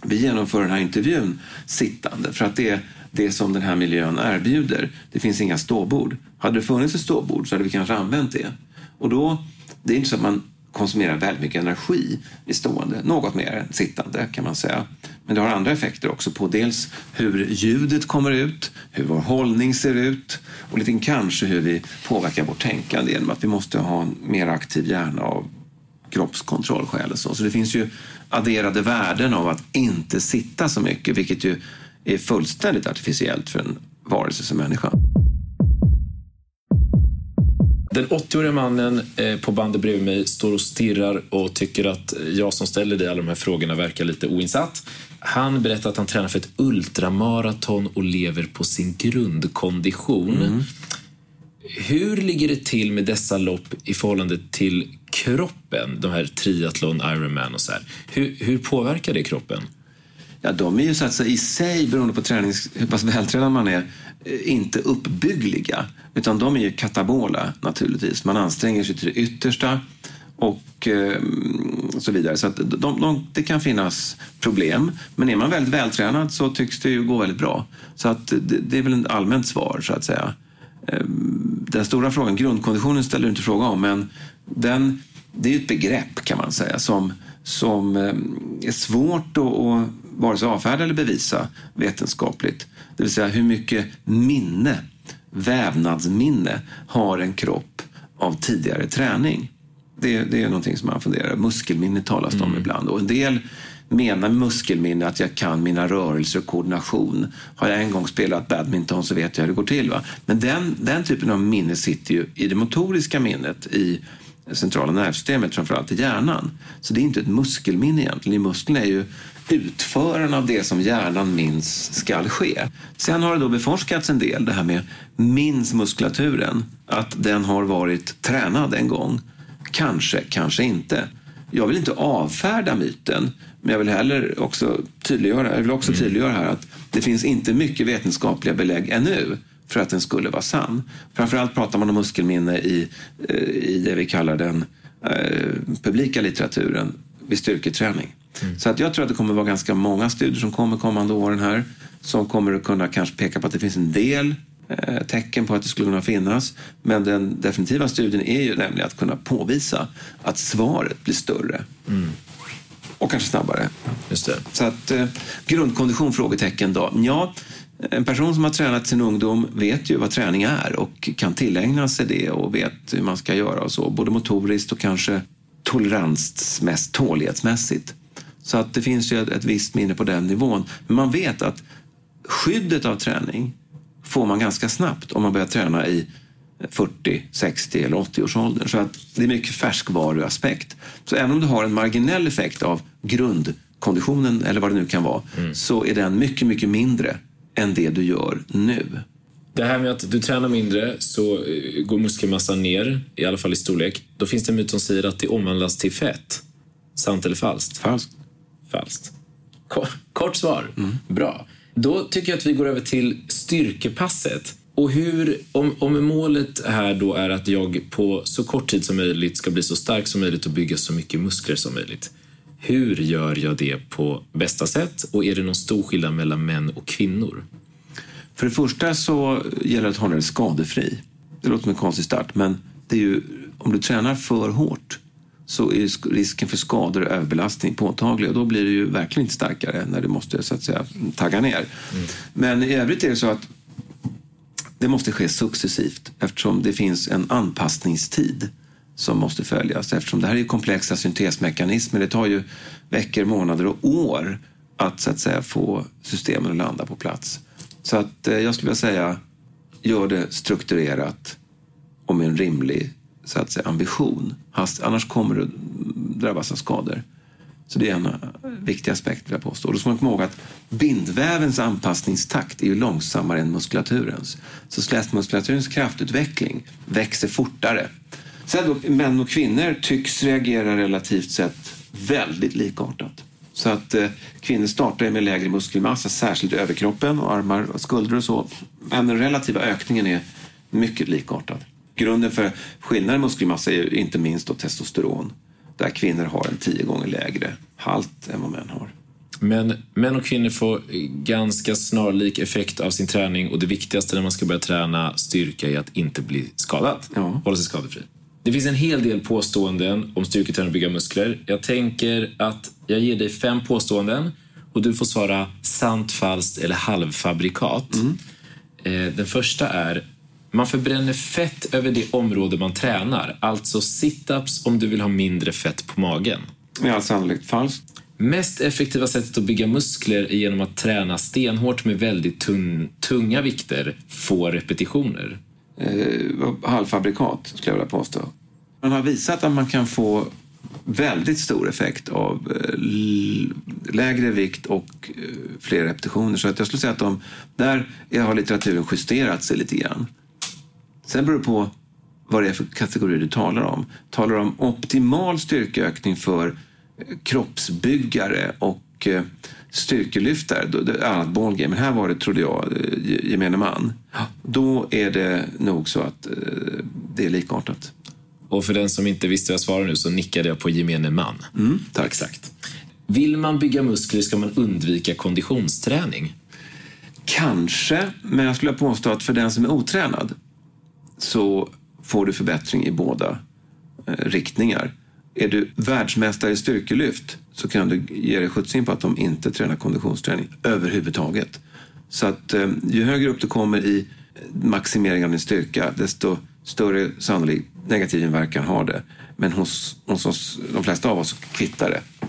Vi genomför den här intervjun sittande för att det är det som den här miljön erbjuder. Det finns inga ståbord. Hade det funnits ett ståbord så hade vi kanske använt det. Och då, det är inte så att man konsumerar väldigt mycket energi i stående, något mer än sittande kan man säga. Men det har andra effekter också på dels hur ljudet kommer ut, hur vår hållning ser ut och lite kanske hur vi påverkar vårt tänkande genom att vi måste ha en mer aktiv hjärna av kroppskontrollskäl och så. Så det finns ju adderade värden av att inte sitta så mycket, vilket ju är fullständigt artificiellt för en varelse som människa. Den 80-åriga mannen eh, på bandet bredvid mig står och stirrar och tycker att jag som ställer dig alla de här frågorna verkar lite oinsatt. Han berättar att han tränar för ett ultramaraton och lever på sin grundkondition. Mm. Hur ligger det till med dessa lopp i förhållande till kroppen? De här triathlon, Ironman och så här. Hur, hur påverkar det kroppen? Ja, de är ju så att säga i sig, beroende på tränings, hur pass vältränad man är, eh, inte uppbyggliga. Utan de är ju katabola naturligtvis. Man anstränger sig till det yttersta och eh, så vidare. Så att de, de, det kan finnas problem. Men är man väldigt vältränad så tycks det ju gå väldigt bra. Så att det, det är väl ett allmänt svar så att säga. Eh, den stora frågan, grundkonditionen ställer du inte fråga om, men den, det är ju ett begrepp kan man säga som, som eh, är svårt att vare sig avfärda eller bevisa vetenskapligt. Det vill säga hur mycket minne, vävnadsminne, har en kropp av tidigare träning. Det, det är någonting som man funderar Muskelminne talas det om mm. ibland. Och en del menar muskelminne att jag kan mina rörelser och koordination. Har jag en gång spelat badminton så vet jag hur det går till. Va? Men den, den typen av minne sitter ju i det motoriska minnet i centrala nervsystemet, framförallt i hjärnan. Så det är inte ett muskelminne egentligen. Musklerna är ju utföraren av det som hjärnan minns skall ske. Sen har det då beforskats en del, det här med minns muskulaturen, att den har varit tränad en gång. Kanske, kanske inte. Jag vill inte avfärda myten, men jag vill heller också tydliggöra, jag vill också mm. tydliggöra här att det finns inte mycket vetenskapliga belägg ännu för att den skulle vara sann. Framförallt pratar man om muskelminne i, eh, i det vi kallar den eh, publika litteraturen vid styrketräning. Mm. Så att jag tror att det kommer vara ganska många studier som kommer kommande åren här som kommer att kunna kanske peka på att det finns en del eh, tecken på att det skulle kunna finnas. Men den definitiva studien är ju nämligen att kunna påvisa att svaret blir större. Mm. Och kanske snabbare. Just det. Så att eh, grundkondition? Frågetecken då. Ja, en person som har tränat sin ungdom vet ju vad träning är och kan tillägna sig det och vet hur man ska göra och så. Både motoriskt och kanske toleransmässigt, tålighetsmässigt. Så att det finns ju ett, ett visst minne på den nivån. Men man vet att skyddet av träning får man ganska snabbt om man börjar träna i 40, 60 eller 80 års Så att det är mycket färskvaruaspekt. Så även om du har en marginell effekt av grund konditionen eller vad det nu kan vara, så är den mycket, mycket mindre än det du gör nu. Det här med att du tränar mindre så eh, går muskelmassan ner, i alla fall i storlek. Då finns det en myt som säger att det omvandlas till fett. Sant eller falskt? Falskt. Falskt. Ko- Kort svar. Bra. Då tycker jag att vi går över till styrkepasset. Och hur, om, om målet här då är att jag på så kort tid som möjligt ska bli så stark som möjligt och bygga så mycket muskler som möjligt. Hur gör jag det på bästa sätt? Och är det någon stor skillnad mellan män och kvinnor? För det första så gäller det att hålla dig skadefri. Det låter som en konstig start, men det är ju, om du tränar för hårt så är sk- risken för skador och överbelastning påtaglig och då blir du ju verkligen inte starkare när du måste så att säga tagga ner. Men i övrigt är det så att det måste ske successivt eftersom det finns en anpassningstid som måste följas. Eftersom det här är ju komplexa syntesmekanismer. Det tar ju veckor, månader och år att så att säga få systemen att landa på plats. Så att eh, jag skulle vilja säga, gör det strukturerat och med en rimlig så att säga, ambition. Annars kommer du drabbas av skador. Så det är en eh, viktig aspekt vill jag påstå. Och då ska man komma ihåg att bindvävens anpassningstakt är ju långsammare än muskulaturens. Så slätmuskulaturens kraftutveckling växer fortare. Sen då, män och kvinnor tycks reagera relativt sett väldigt likartat. Så att eh, kvinnor startar med lägre muskelmassa, särskilt i överkroppen och armar och skuldror och så. Men den relativa ökningen är mycket likartad. Grunden för skillnad i muskelmassa är inte minst testosteron. Där kvinnor har en tio gånger lägre halt än vad män har. Men män och kvinnor får ganska snarlik effekt av sin träning och det viktigaste när man ska börja träna styrka är att inte bli skadad. Ja. Hålla sig skadefri. Det finns en hel del påståenden om styrketräning och bygga muskler. Jag tänker att jag ger dig fem påståenden och du får svara sant, falskt eller halvfabrikat. Eh, Den första är man förbränner fett över det område man tränar. Alltså sit-ups om du vill ha mindre fett på magen. Med all sannolikhet falskt. Mest effektiva sättet att bygga muskler är genom att träna stenhårt med väldigt tunn, tunga vikter, få repetitioner eh, halvfabrikat, skulle jag vilja påstå. Man har visat att man kan få väldigt stor effekt av eh, lägre vikt och eh, fler repetitioner. Så att jag skulle säga att de, där har litteraturen justerat sig lite grann. Sen beror det på vad det är för kategori du talar om. Talar du om optimal styrkeökning för eh, kroppsbyggare och eh, styrkelyftare, då, det annat ballgame. Men här var det, trodde jag, eh, gemene man. Då är det nog så att eh, det är likartat. Och för den som inte visste vad jag svarade nu så nickade jag på gemene man. tack. Exakt. Vill man bygga muskler ska man undvika konditionsträning. Kanske, men jag skulle påstå att för den som är otränad så får du förbättring i båda eh, riktningar. Är du världsmästare i styrkelyft så kan du ge dig skjuts in på att de inte tränar konditionsträning överhuvudtaget. Så att eh, ju högre upp du kommer i maximering av din styrka desto större sannolik negativ inverkan har det. Men hos, hos oss, de flesta av oss kvittar det,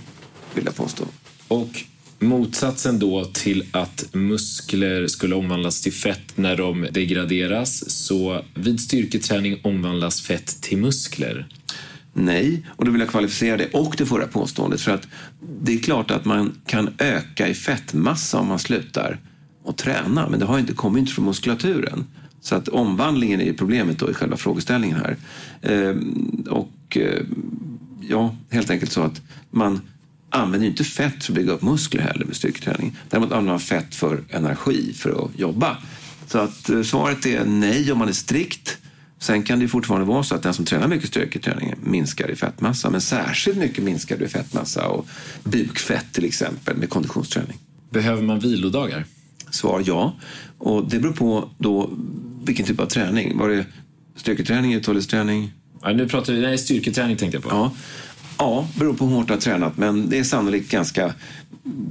vill jag påstå. Och motsatsen då till att muskler skulle omvandlas till fett när de degraderas, så vid styrketräning omvandlas fett till muskler. Nej, och då vill jag kvalificera det och det förra påståendet. För att det är klart att man kan öka i fettmassa om man slutar att träna, men det har inte, kommit inte från muskulaturen. Så att omvandlingen är ju problemet då i själva frågeställningen här. Ehm, och eh, ja, helt enkelt så att man använder ju inte fett för att bygga upp muskler heller med styrketräning. Däremot använder man fett för energi, för att jobba. Så att eh, svaret är nej om man är strikt. Sen kan det fortfarande vara så att den som tränar mycket styrketräning minskar i fettmassa. Men särskilt mycket minskar du i fettmassa och bukfett till exempel med konditionsträning. Behöver man vilodagar? Svar ja. Och det beror på då vilken typ av träning. Var det styrketräning, uthållighetsträning? Ja, nu pratar vi, nej, styrketräning tänkte jag på. Ja. ja, beror på hur hårt du har tränat. Men det är sannolikt ganska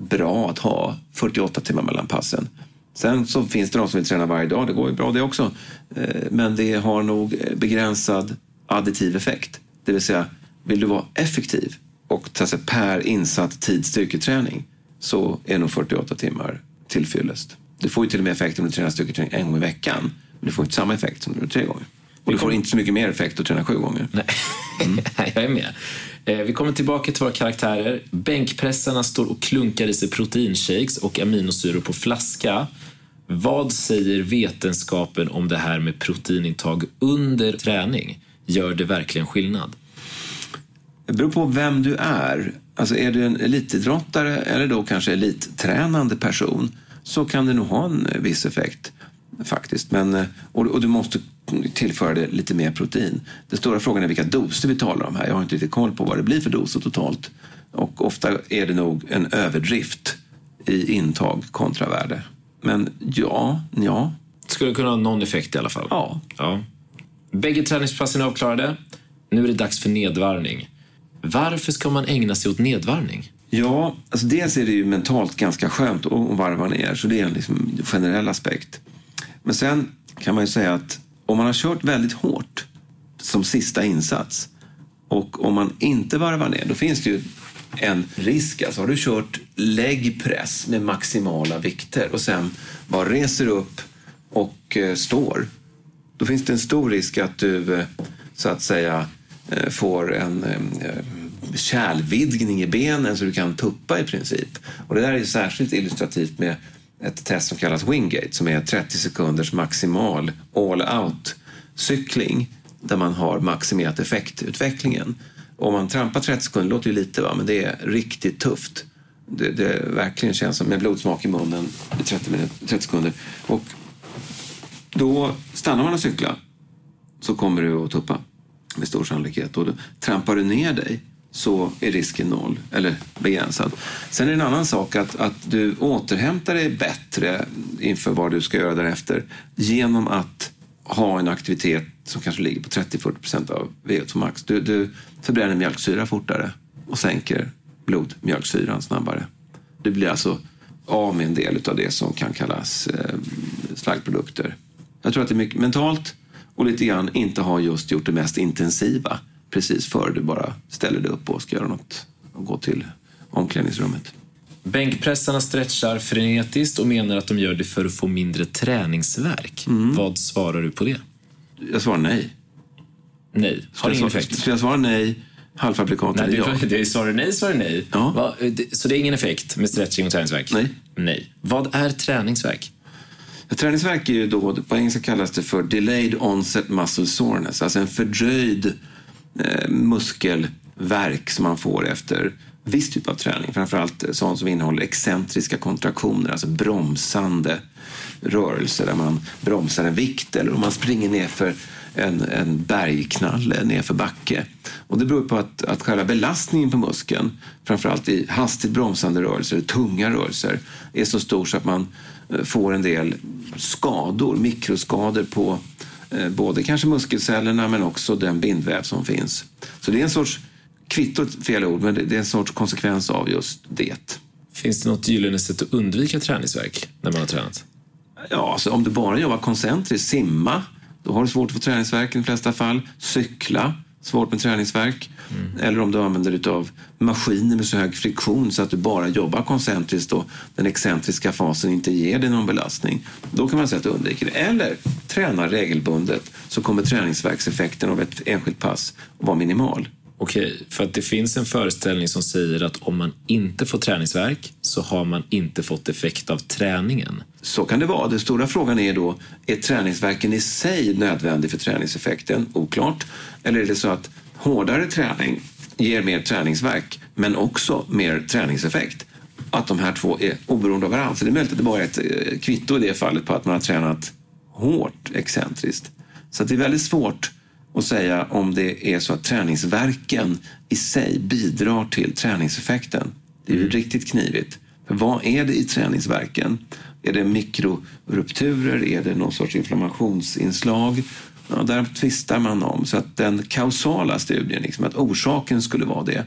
bra att ha 48 timmar mellan passen. Sen så finns det de som vill träna varje dag. Det går ju bra det också. Eh, Men det har nog begränsad additiv effekt. Det vill säga, vill du vara effektiv och ta sig per insatt tid styrketräning så är nog 48 timmar till fyllest. Du får ju till och med effekt om du tränar styrketräning en gång i veckan. Men du får inte samma effekt som du gör tre gånger. Och du får inte så mycket mer effekt att träna sju gånger. Nej, jag är med. Eh, vi kommer tillbaka till våra karaktärer. Bänkpressarna står och klunkar i sig proteinshakes och aminosyror på flaska. Vad säger vetenskapen om det här med proteinintag under träning? Gör det verkligen skillnad? Det beror på vem du är. Alltså är du en elitidrottare eller då kanske elittränande person så kan det nog ha en viss effekt faktiskt. Men, eh, och, och du måste tillföra det lite mer protein. Den stora frågan är vilka doser vi talar om här. Jag har inte riktigt koll på vad det blir för doser totalt. Och ofta är det nog en överdrift i intag kontra värde. Men ja, ja. Skulle kunna ha någon effekt i alla fall. Ja. ja. Bägge träningspassen är avklarade. Nu är det dags för nedvarvning. Varför ska man ägna sig åt nedvarvning? Ja, alltså dels är det ju mentalt ganska skönt att varva ner, så det är en liksom generell aspekt. Men sen kan man ju säga att om man har kört väldigt hårt som sista insats och om man inte varvar ner, då finns det ju en risk. Alltså har du kört läggpress med maximala vikter och sen bara reser upp och eh, står, då finns det en stor risk att du eh, så att säga eh, får en kärlvidgning i benen så du kan tuppa i princip. Och det där är särskilt illustrativt med ett test som kallas Wingate som är 30 sekunders maximal all-out cykling där man har maximerat effektutvecklingen. Om man trampar 30 sekunder, det låter ju lite va, men det är riktigt tufft. Det, det verkligen känns som med blodsmak i munnen i 30, minuter, 30 sekunder. Och då stannar man och cyklar så kommer du att tuppa med stor sannolikhet. Och då trampar du ner dig så är risken noll, eller begränsad. Sen är det en annan sak att, att du återhämtar dig bättre inför vad du ska göra därefter genom att ha en aktivitet som kanske ligger på 30-40 procent av VO2 max. Du, du förbränner mjölksyra fortare och sänker blodmjölksyran snabbare. Du blir alltså av med en del av det som kan kallas eh, slaggprodukter. Jag tror att det är mycket mentalt och lite grann inte har just gjort det mest intensiva precis före du bara ställer dig upp och ska göra något och gå till omklädningsrummet. Bänkpressarna stretchar frenetiskt och menar att de gör det för att få mindre träningsverk. Mm. Vad svarar du på det? Jag svarar nej. Nej, har ingen effekt. Ska jag svara nej? Halvfabrikat eller ja? Det svarar nej, svarar nej. Ja. Va, så det är ingen effekt med stretching och träningsverk? Nej. Nej. Vad är träningsverk? Träningsverk är ju då, på engelska kallas det för delayed onset muscle soreness, alltså en fördröjd eh, muskelverk som man får efter viss typ av träning. Framförallt eh, sånt som innehåller excentriska kontraktioner, alltså bromsande rörelser där man bromsar en vikt eller om man springer ner för en, en bergknalle nerför backe. Och det beror på att, att själva belastningen på muskeln, framförallt i hastigt bromsande rörelser, tunga rörelser, är så stor så att man eh, får en del skador, mikroskador på eh, både kanske muskelcellerna men också den bindväv som finns. Så det är en sorts kvitto, fel ord, men det är en sorts konsekvens av just det. Finns det något gyllene sätt att undvika träningsverk när man har tränat? Ja, alltså om du bara jobbar koncentriskt, simma, då har du svårt att få träningsverk i de flesta fall. Cykla, svårt med träningsverk. Mm. Eller om du använder dig av maskiner med så hög friktion så att du bara jobbar koncentriskt och den excentriska fasen inte ger dig någon belastning. Då kan man säga att du undviker det. Eller träna regelbundet så kommer träningsverkseffekten av ett enskilt pass vara minimal. Okej, för att det finns en föreställning som säger att om man inte får träningsverk så har man inte fått effekt av träningen. Så kan det vara. Den stora frågan är då, är träningsverken i sig nödvändig för träningseffekten? Oklart. Eller är det så att hårdare träning ger mer träningsverk men också mer träningseffekt? Att de här två är oberoende av varandra. Så det är möjligt att det bara är ett eh, kvitto i det fallet på att man har tränat hårt excentriskt. Så det är väldigt svårt och säga om det är så att träningsverken i sig bidrar till träningseffekten. Det är ju mm. riktigt knivigt. För vad är det i träningsverken? Är det mikrorupturer? Är det någon sorts inflammationsinslag? Ja, där tvistar man om. Så att den kausala studien, liksom, att orsaken skulle vara det,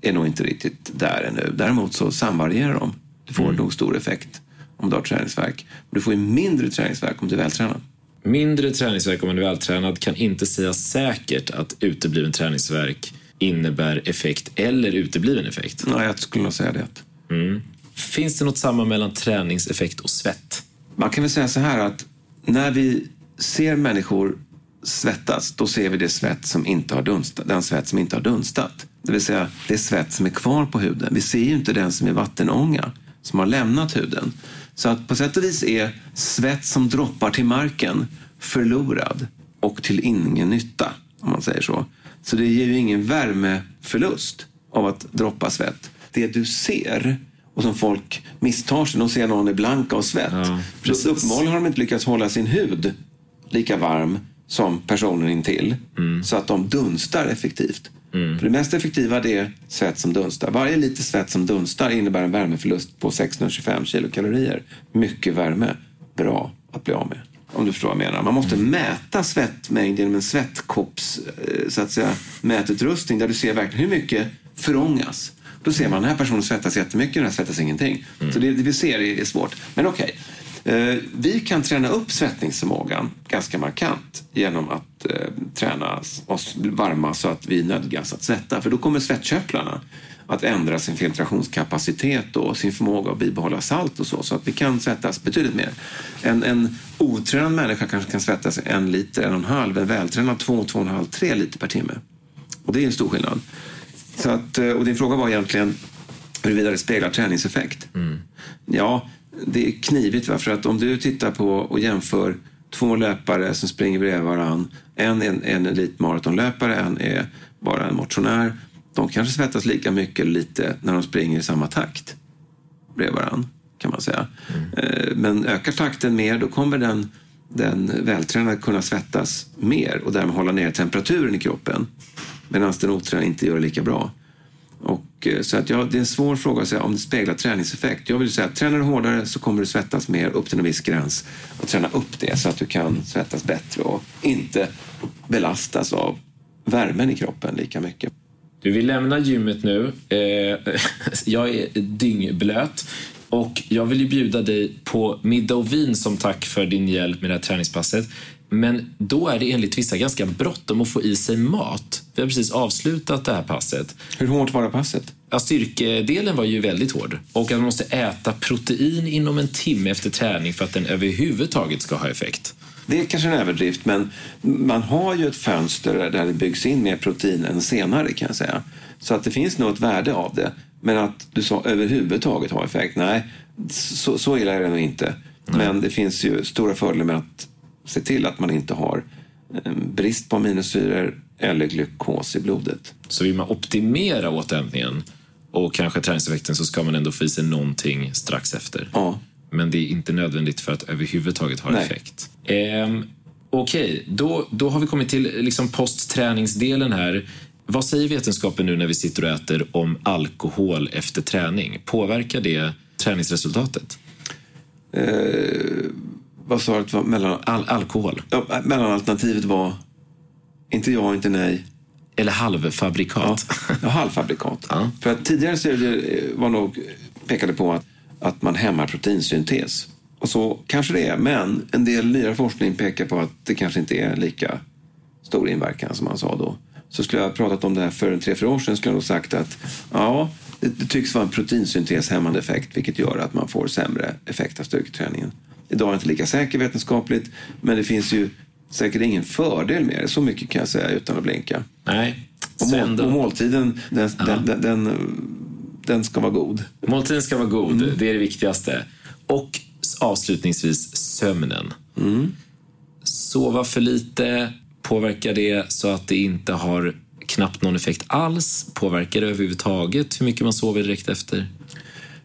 är nog inte riktigt där ännu. Däremot så samvarierar de. Du får mm. nog stor effekt om du har träningsverk. Du får ju mindre träningsverk om du är vältränad. Mindre träningsverk om man är vältränad kan inte säga säkert att utebliven träningsverk innebär effekt eller utebliven effekt. Nej, jag skulle nog säga det. Mm. Finns det något samband mellan träningseffekt och svett? Man kan väl säga så här att när vi ser människor svettas, då ser vi det svett som inte har dunstat, den svett som inte har dunstat. Det vill säga, det svett som är kvar på huden. Vi ser ju inte den som är vattenånga, som har lämnat huden. Så att på sätt och vis är svett som droppar till marken förlorad och till ingen nytta, om man säger så. Så det ger ju ingen värmeförlust av att droppa svett. Det du ser och som folk misstar sig, de ser någon är blank av svett. Ja, precis. uppenbarligen har de inte lyckats hålla sin hud lika varm som personen intill. Så att de dunstar effektivt. För det mest effektiva det är svett som dunstar. Varje liter svett som dunstar innebär en värmeförlust på 625 kilokalorier. Mycket värme. Bra att bli av med. Om du förstår vad jag menar. Man måste mäta svettmängd genom en svettkopps eh, så att säga, mätutrustning där du ser verkligen hur mycket förångas. Då ser man den här personen svettas jättemycket, den här svettas ingenting. Så det, det vi ser är, är svårt. Men okej, eh, vi kan träna upp svettningsförmågan ganska markant genom att eh, träna oss varma så att vi nödgas att svetta. För då kommer svettkörtlarna att ändra sin filtrationskapacitet och sin förmåga att bibehålla salt och så. Så att vi kan svettas betydligt mer. En, en otränad människa kanske kan svettas en liter, en och en halv. En vältränad två, två och en halv, tre liter per timme. Och det är en stor skillnad. Så att, eh, och din fråga var egentligen huruvida det speglar träningseffekt. Ja, det är knivigt. Va? För att om du tittar på och jämför två löpare som springer bredvid varann. En är en, en elitmaratonlöpare, en är bara en motionär. De kanske svettas lika mycket lite när de springer i samma takt bredvid varann, kan man säga. Eh, Men ökar takten mer, då kommer den, den vältränade kunna svettas mer och därmed hålla ner temperaturen i kroppen. Medan den otränade inte gör det lika bra. Och, eh, så att ja, det är en svår fråga att säga om det speglar träningseffekt. Jag vill säga att tränar du hårdare så kommer du svettas mer upp till en viss gräns och träna upp det så att du kan svettas bättre och inte belastas av värmen i kroppen lika mycket. Du vill lämna gymmet nu. Eh, jag är dyngblöt. Och jag vill ju bjuda dig på middag och vin som tack för din hjälp med det här träningspasset. Men då är det enligt vissa ganska bråttom att få i sig mat. Vi har precis avslutat det här passet. Hur hårt var det passet? Ja, styrkedelen var ju väldigt hård. Och att man måste äta protein inom en timme efter träning för att den överhuvudtaget ska ha effekt. Det är kanske en överdrift, men man har ju ett fönster där det byggs in mer protein än senare kan jag säga. Så att det finns nog ett värde av det. Men att du sa överhuvudtaget ha effekt, nej, så, så illa är det nog inte. Men det finns ju stora fördelar med att se till att man inte har eh, brist på aminosyror eller glukos i blodet. Så vill man optimera återhämtningen och kanske träningseffekten så ska man ändå få i sig någonting strax efter. Ja. Men det är inte nödvändigt för att överhuvudtaget ha Nej. effekt. Ehm, Okej, då, då har vi kommit till liksom postträningsdelen här. Vad säger vetenskapen nu när vi sitter och äter om alkohol efter träning? Påverkar det träningsresultatet? Vad sa du var mellan... Al alkohol? Ja, mellanalternativet var inte ja, inte nej. Eller halvfabrikat? Ja, halvfabrikat. Ja. För att tidigare studier eh, var nog, pekade på att, att man hämmar proteinsyntes. Och så kanske det är, men en del nyare forskning pekar på att det kanske inte är lika stor inverkan som man sa då. Så skulle jag ha pratat om det här för en tre, fyra år sedan skulle jag nog sagt att ja, det, det tycks vara en proteinsynteshämmande effekt vilket gör att man får sämre effekt av styrketräningen. Idag är det inte lika säker vetenskapligt, men det finns ju säkert ingen fördel med det. Så mycket kan jag säga utan att blinka. Nej. Och, mål, och måltiden, den, den, den, den, ska vara god. Måltiden ska vara god, det är det viktigaste. Och avslutningsvis sömnen. Sova för lite, påverkar det så att det inte har knappt någon effekt alls? Påverkar det överhuvudtaget hur mycket man sover direkt efter?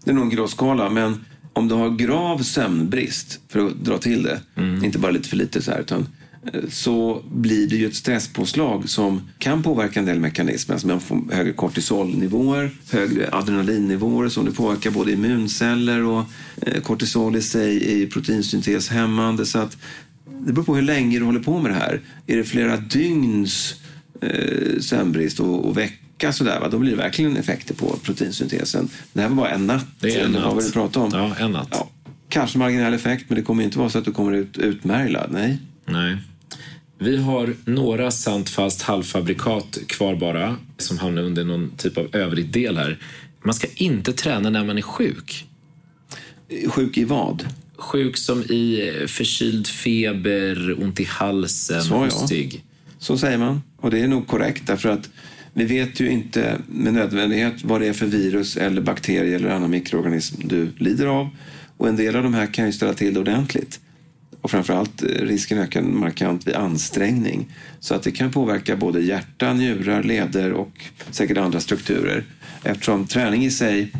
Det är nog en gråskala, men om du har grav sömnbrist, för att dra till det, inte bara lite för lite så här, utan eh, så blir det ju ett stresspåslag som kan påverka en del mekanismer. Alltså man får högre kortisolnivåer, högre adrenalinnivåer som det påverkar både immunceller och eh, kortisol i sig är proteinsynteshämmande. Så att det beror på hur länge du håller på med det här. Är det flera dygns eh, sömnbrist och, och vecka sådär, va? då blir det verkligen effekter på proteinsyntesen. Det här var bara en natt, Det är en eller vad natt. det du pratade om? Ja, en natt. Ja, kanske marginell effekt, men det kommer inte vara så att du kommer ut utmärglad. Nej. Nej. Vi har några sant fast halvfabrikat kvar bara som hamnar under någon typ av övrig del här. Man ska inte träna när man är sjuk. Sjuk i vad? Sjuk som i eh, förkyld feber, ont i halsen, hostig. Så säger man. Och det är nog korrekt därför att vi vet ju inte med nödvändighet vad det är för virus eller bakterie eller annan mikroorganism du lider av. Och en del av de här kan ju ställa till det ordentligt. Och framförallt eh, risken ökar markant vid ansträngning. Så att det kan påverka både hjärta, njurar, leder och säkert andra strukturer. Eftersom träning i sig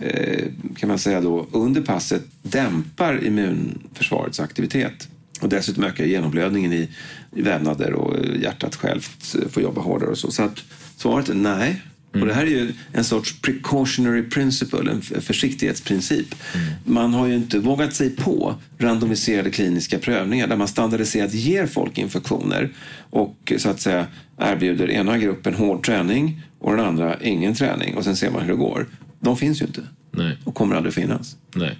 eh, kan man säga då under passet dämpar immunförsvarets aktivitet. Och dessutom ökar genomblödningen i, i vävnader och eh, hjärtat självt får jobba hårdare och så. Så att svaret är nej. Mm. Och det här är ju en sorts precautionary principle, en försiktighetsprincip. Mm. Man har ju inte vågat sig på randomiserade kliniska prövningar där man standardiserat ger folk infektioner och så att säga erbjuder ena gruppen hård träning och den andra ingen träning och sen ser man hur det går. De finns ju inte Nej. och kommer aldrig finnas. Nej,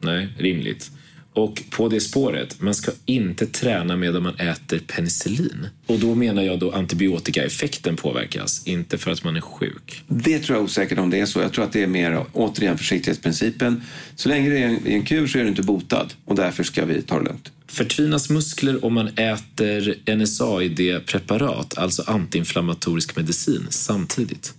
Nej rimligt. Och på det spåret, man ska inte träna medan man äter penicillin. Och då menar jag då antibiotikaeffekten påverkas, inte för att man är sjuk. Det tror jag osäkert om det är så. Jag tror att det är mer, återigen, försiktighetsprincipen. Så länge det är en, en kur så är du inte botad och därför ska vi ta det lugnt. Förtvinas muskler om man äter NSAID-preparat, alltså antiinflammatorisk medicin, samtidigt?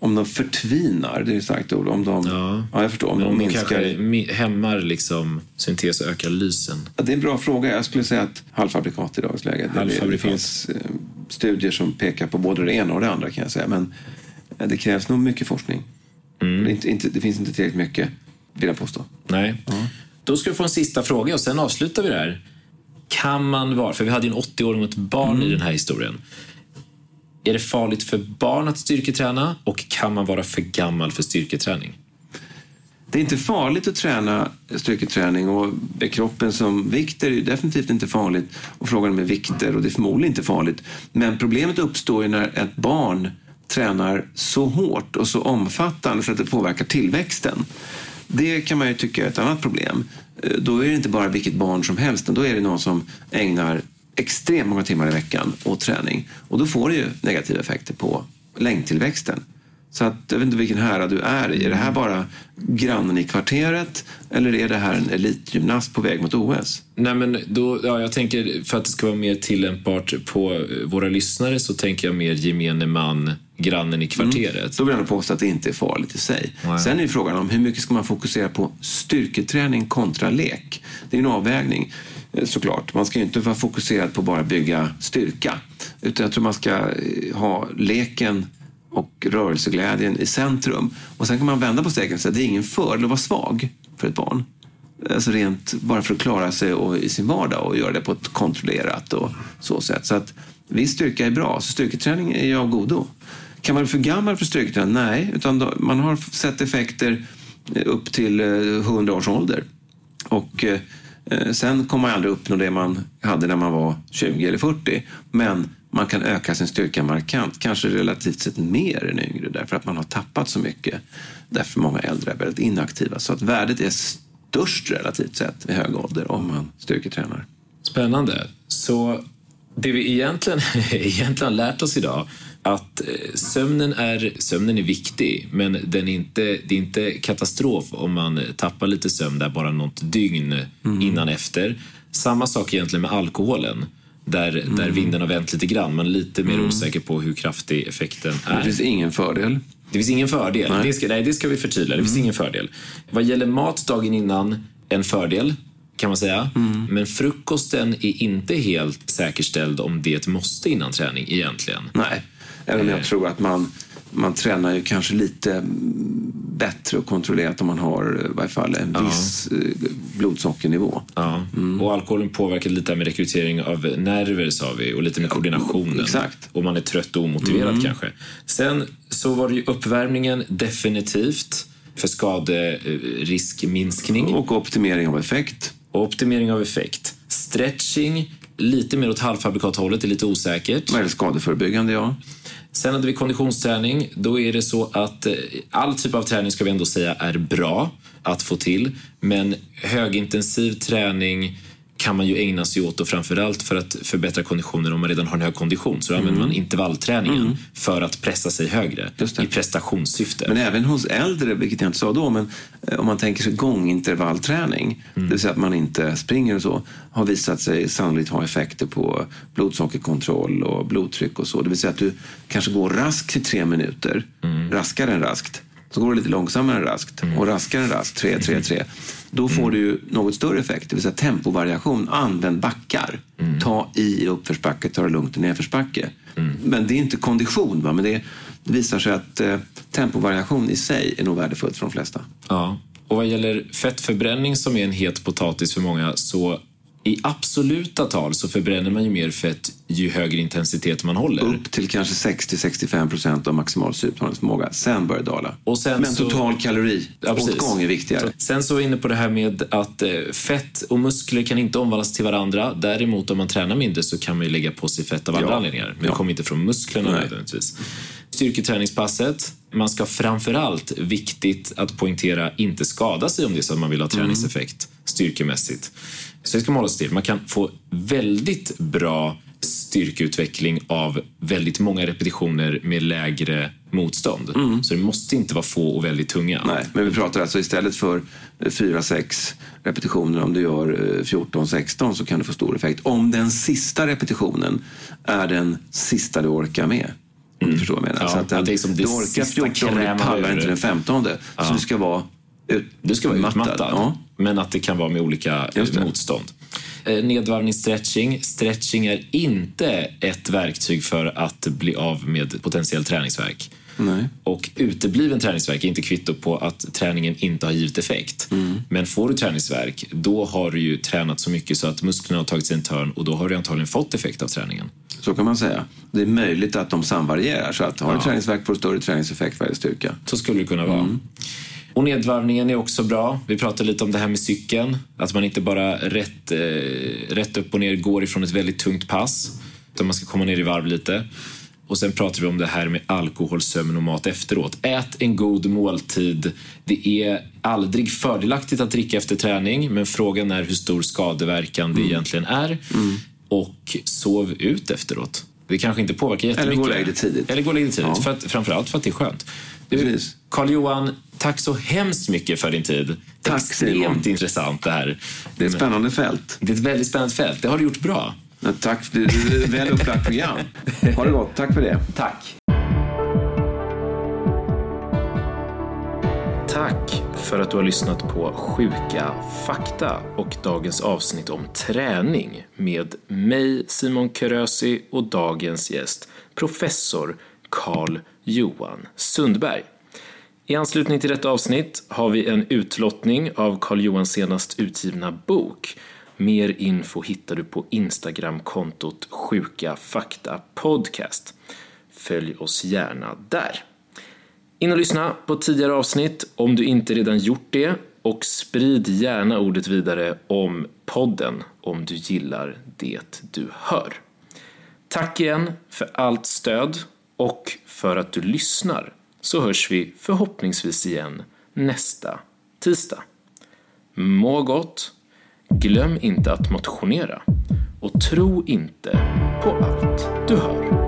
Om de förtvinar, det är ett starkt ord. Om de, ja. ja jag förstår. Om de, de minskar... kanske hämmar liksom syntes och ökar lysen. Ja, det är en bra fråga. Jag skulle säga att halvfabrikat i dagens läge. Det, det finns eh, studier som pekar på både det ena och det andra kan jag säga. Men eh, det krävs nog mycket forskning. Mm. Det, inte, inte, det, finns inte tillräckligt mycket, vill jag påstå. Nej. Mm. Då ska du få en sista fråga och sen avslutar vi det här. Kan man vara, för vi hade ju en 80-åring och ett barn mm. i den här historien. Är det farligt för barn att styrketräna och kan man vara för gammal för styrketräning? Det är inte farligt att träna styrketräning och med kroppen som vikt är det definitivt inte farligt. Och frågan med vikter och det är förmodligen inte farligt. Men problemet uppstår ju när ett barn tränar så hårt och så omfattande så att det påverkar tillväxten. Det kan man ju tycka är ett annat problem. Eh, då är det inte bara vilket barn som helst, då är det någon som ägnar extremt många timmar i veckan åt träning. Och då får det ju negativa effekter på längdtillväxten. Så att, jag vet inte vilken härad du är i. Är det här bara grannen i kvarteret eller är det här en elitgymnast på väg mot OS? Nej, men då, ja, jag tänker för att det ska vara mer tillämpbart på våra lyssnare så tänker jag mer gemene man, grannen i kvarteret. Mm. Då vill jag påstå att det inte är farligt i sig. Nej. Sen är frågan om hur mycket ska man fokusera på styrketräning kontra lek? Det är en avvägning. Eh, såklart. Man ska ju inte vara fokuserad på bara bygga styrka. Utan jag tror man ska eh, ha leken och rörelseglädjen i centrum. Och sen kan man vända på steken och säga att det är ingen fördel att vara svag för ett barn. Alltså rent bara för att klara sig och, i sin vardag och göra det på ett kontrollerat och så sätt. Så att viss styrka är bra, så styrketräning är ju av godo. Kan man bli för gammal för styrketräning? Nej, utan då, man har sett effekter eh, upp till 100 års ålder. Och Eh, Eh, sen kommer man aldrig uppnå det man hade när man var 20 eller 40. Men man kan öka sin styrka markant, kanske relativt sett mer än yngre därför att man har tappat så mycket. Därför många äldre är väldigt inaktiva. Så att värdet är störst relativt sett vid hög ålder om man styrketränar. Spännande. Så det vi egentligen, egentligen lärt oss idag att eh, sömnen är, sömnen är viktig, men den är inte, det är inte katastrof om man tappar lite sömn där bara något dygn mm. innan efter. Samma sak egentligen med alkoholen. Där, mm. där vinden har vänt lite grann, men lite mer mm. osäker på hur kraftig effekten är. Det finns ingen fördel. Det finns ingen fördel. Nej. Det, ska, nej, det ska vi förtydliga. Det finns mm. ingen fördel. Vad gäller mat dagen innan, en fördel kan man säga. Mm. Men frukosten är inte helt säkerställd om det är ett måste innan träning egentligen. Nej. Även om jag tror att man, man tränar ju kanske lite bättre och kontrollerat om man har i varje fall en viss ja. Eh, blodsockernivå. Ja. Mm. Och alkoholen påverkar lite med rekrytering av nerver sa vi och lite med koordinationen. Exakt. Och man är trött och omotiverad mm. kanske. Sen så var det ju uppvärmningen definitivt för skaderiskminskning. Och optimering av effekt. Och optimering av effekt. Stretching, lite mer åt halvfabrikathållet, är lite osäkert. Eller skadeförebyggande, ja. Sen hade vi konditionsträning. Då är det så att eh, all typ av träning ska vi ändå säga är bra att få till. Men högintensiv träning kan man ju ägna sig åt och framförallt för att förbättra konditionen om man redan har en hög kondition så då använder man intervallträningen för att pressa sig högre Mm. I prestationssyfte. Men även hos äldre, vilket jag inte sa då, men eh, om man tänker sig gångintervallträning, det vill säga att man inte springer och så, har visat sig sannolikt ha effekter på blodsockerkontroll och blodtryck och så. Det vill säga att du kanske går raskt i tre minuter, raskare än raskt. Så går du lite långsammare än raskt och raskare än raskt, tre, tre, tre. Då får du ju något större effekt, det vill säga tempovariation. Använd backar. Ta i i uppförsbacke, ta det lugnt i nedförsbacke. Men det är inte kondition, va? men det, det visar sig att eh, tempovariation i sig är nog värdefullt för de flesta. Ja. Och vad gäller fettförbränning som är en het potatis för många så i absoluta tal så förbränner man ju mer fett ju högre intensitet man håller. Upp till kanske 60-65 procent av maximal syrebetalningsförmåga. Sen börjar det dala. Och sen Men så- total Ja, kaloriåtgång är viktigare. Sen så är vi inne på det här med att eh, fett och muskler kan inte omvandlas till varandra. Däremot om man tränar mindre så kan man ju lägga på sig fett av andra Ja. anledningar. Men Ja. det kommer inte från musklerna Nej. nödvändigtvis. Styrketräningspasset. Man ska framförallt, viktigt att poängtera, inte skada sig om det är så att man vill ha träningseffekt styrkemässigt. Så det ska man hålla sig till. Man kan få väldigt bra styrkeutveckling av väldigt många repetitioner med lägre motstånd. Så det måste inte vara få och väldigt tunga. Nej, men vi pratar alltså istället för 4-6 repetitioner, om du gör eh, 14-16 så kan du få stor effekt. Om den sista repetitionen är den sista du orkar med. Om du förstår vad jag menar. Ja, så att den, att det är som det du orkar sista 14, du pallar inte den 15. Så du ska vara Du ska vara utmattad. utmattad, Ja. men att det kan vara med olika motstånd. Eh, Nedvarvning, stretching. Stretching är inte ett verktyg för att bli av med potentiell träningsvärk. Nej. Och utebliven träningsvärk är inte kvitto på att träningen inte har givit effekt. Mm. Men får du träningsvärk, då har du ju tränat så mycket så att musklerna har tagit sig en törn och då har du antagligen fått effekt av träningen. Så kan man säga. Det är möjligt att de samvarierar. Så att har du Ja. träningsvärk får du större träningseffekt gäller styrka. Så skulle det kunna vara. Och nedvarvningen är också bra. Vi pratade lite om det här med cykeln. Att man inte bara rätt, eh, rätt upp och ner går ifrån ett väldigt tungt pass. Utan man ska komma ner i varv lite. Och sen pratar vi om det här med alkohol, sömn och mat efteråt. Ät en god måltid. Det är aldrig fördelaktigt att dricka efter träning, men frågan är hur stor skadeverkan det egentligen är. Och sov ut efteråt. Det kanske inte påverkar jättemycket. gå och lägg dig tidigt. Eller gå och lägg dig tidigt. Ja. För att, framförallt för att det är skönt. Du, Precis. Karl-Johan, tack så hemskt mycket för din tid. Tack, Extremt Simon. intressant det här. Det är ett spännande fält. Det är ett väldigt spännande fält. Det har du gjort bra. Ja, Tack, det är ett väl upplagt program. Ha det gott, tack för det. Tack. Tack för att du har lyssnat på Sjuka fakta och dagens avsnitt om träning med mig Simon Körösi och dagens gäst professor Carl Johan Sundberg. I anslutning till detta avsnitt har vi en utlottning av Carl Johans senast utgivna bok. Mer info hittar du på Instagramkontot Sjuka Fakta Podcast. Följ oss gärna där. In och lyssna på tidigare avsnitt om du inte redan gjort det och sprid gärna ordet vidare om podden om du gillar det du hör. Tack igen för allt stöd och för att du lyssnar så hörs vi förhoppningsvis igen nästa tisdag. Må gott, glöm inte att motionera och tro inte på allt du hör.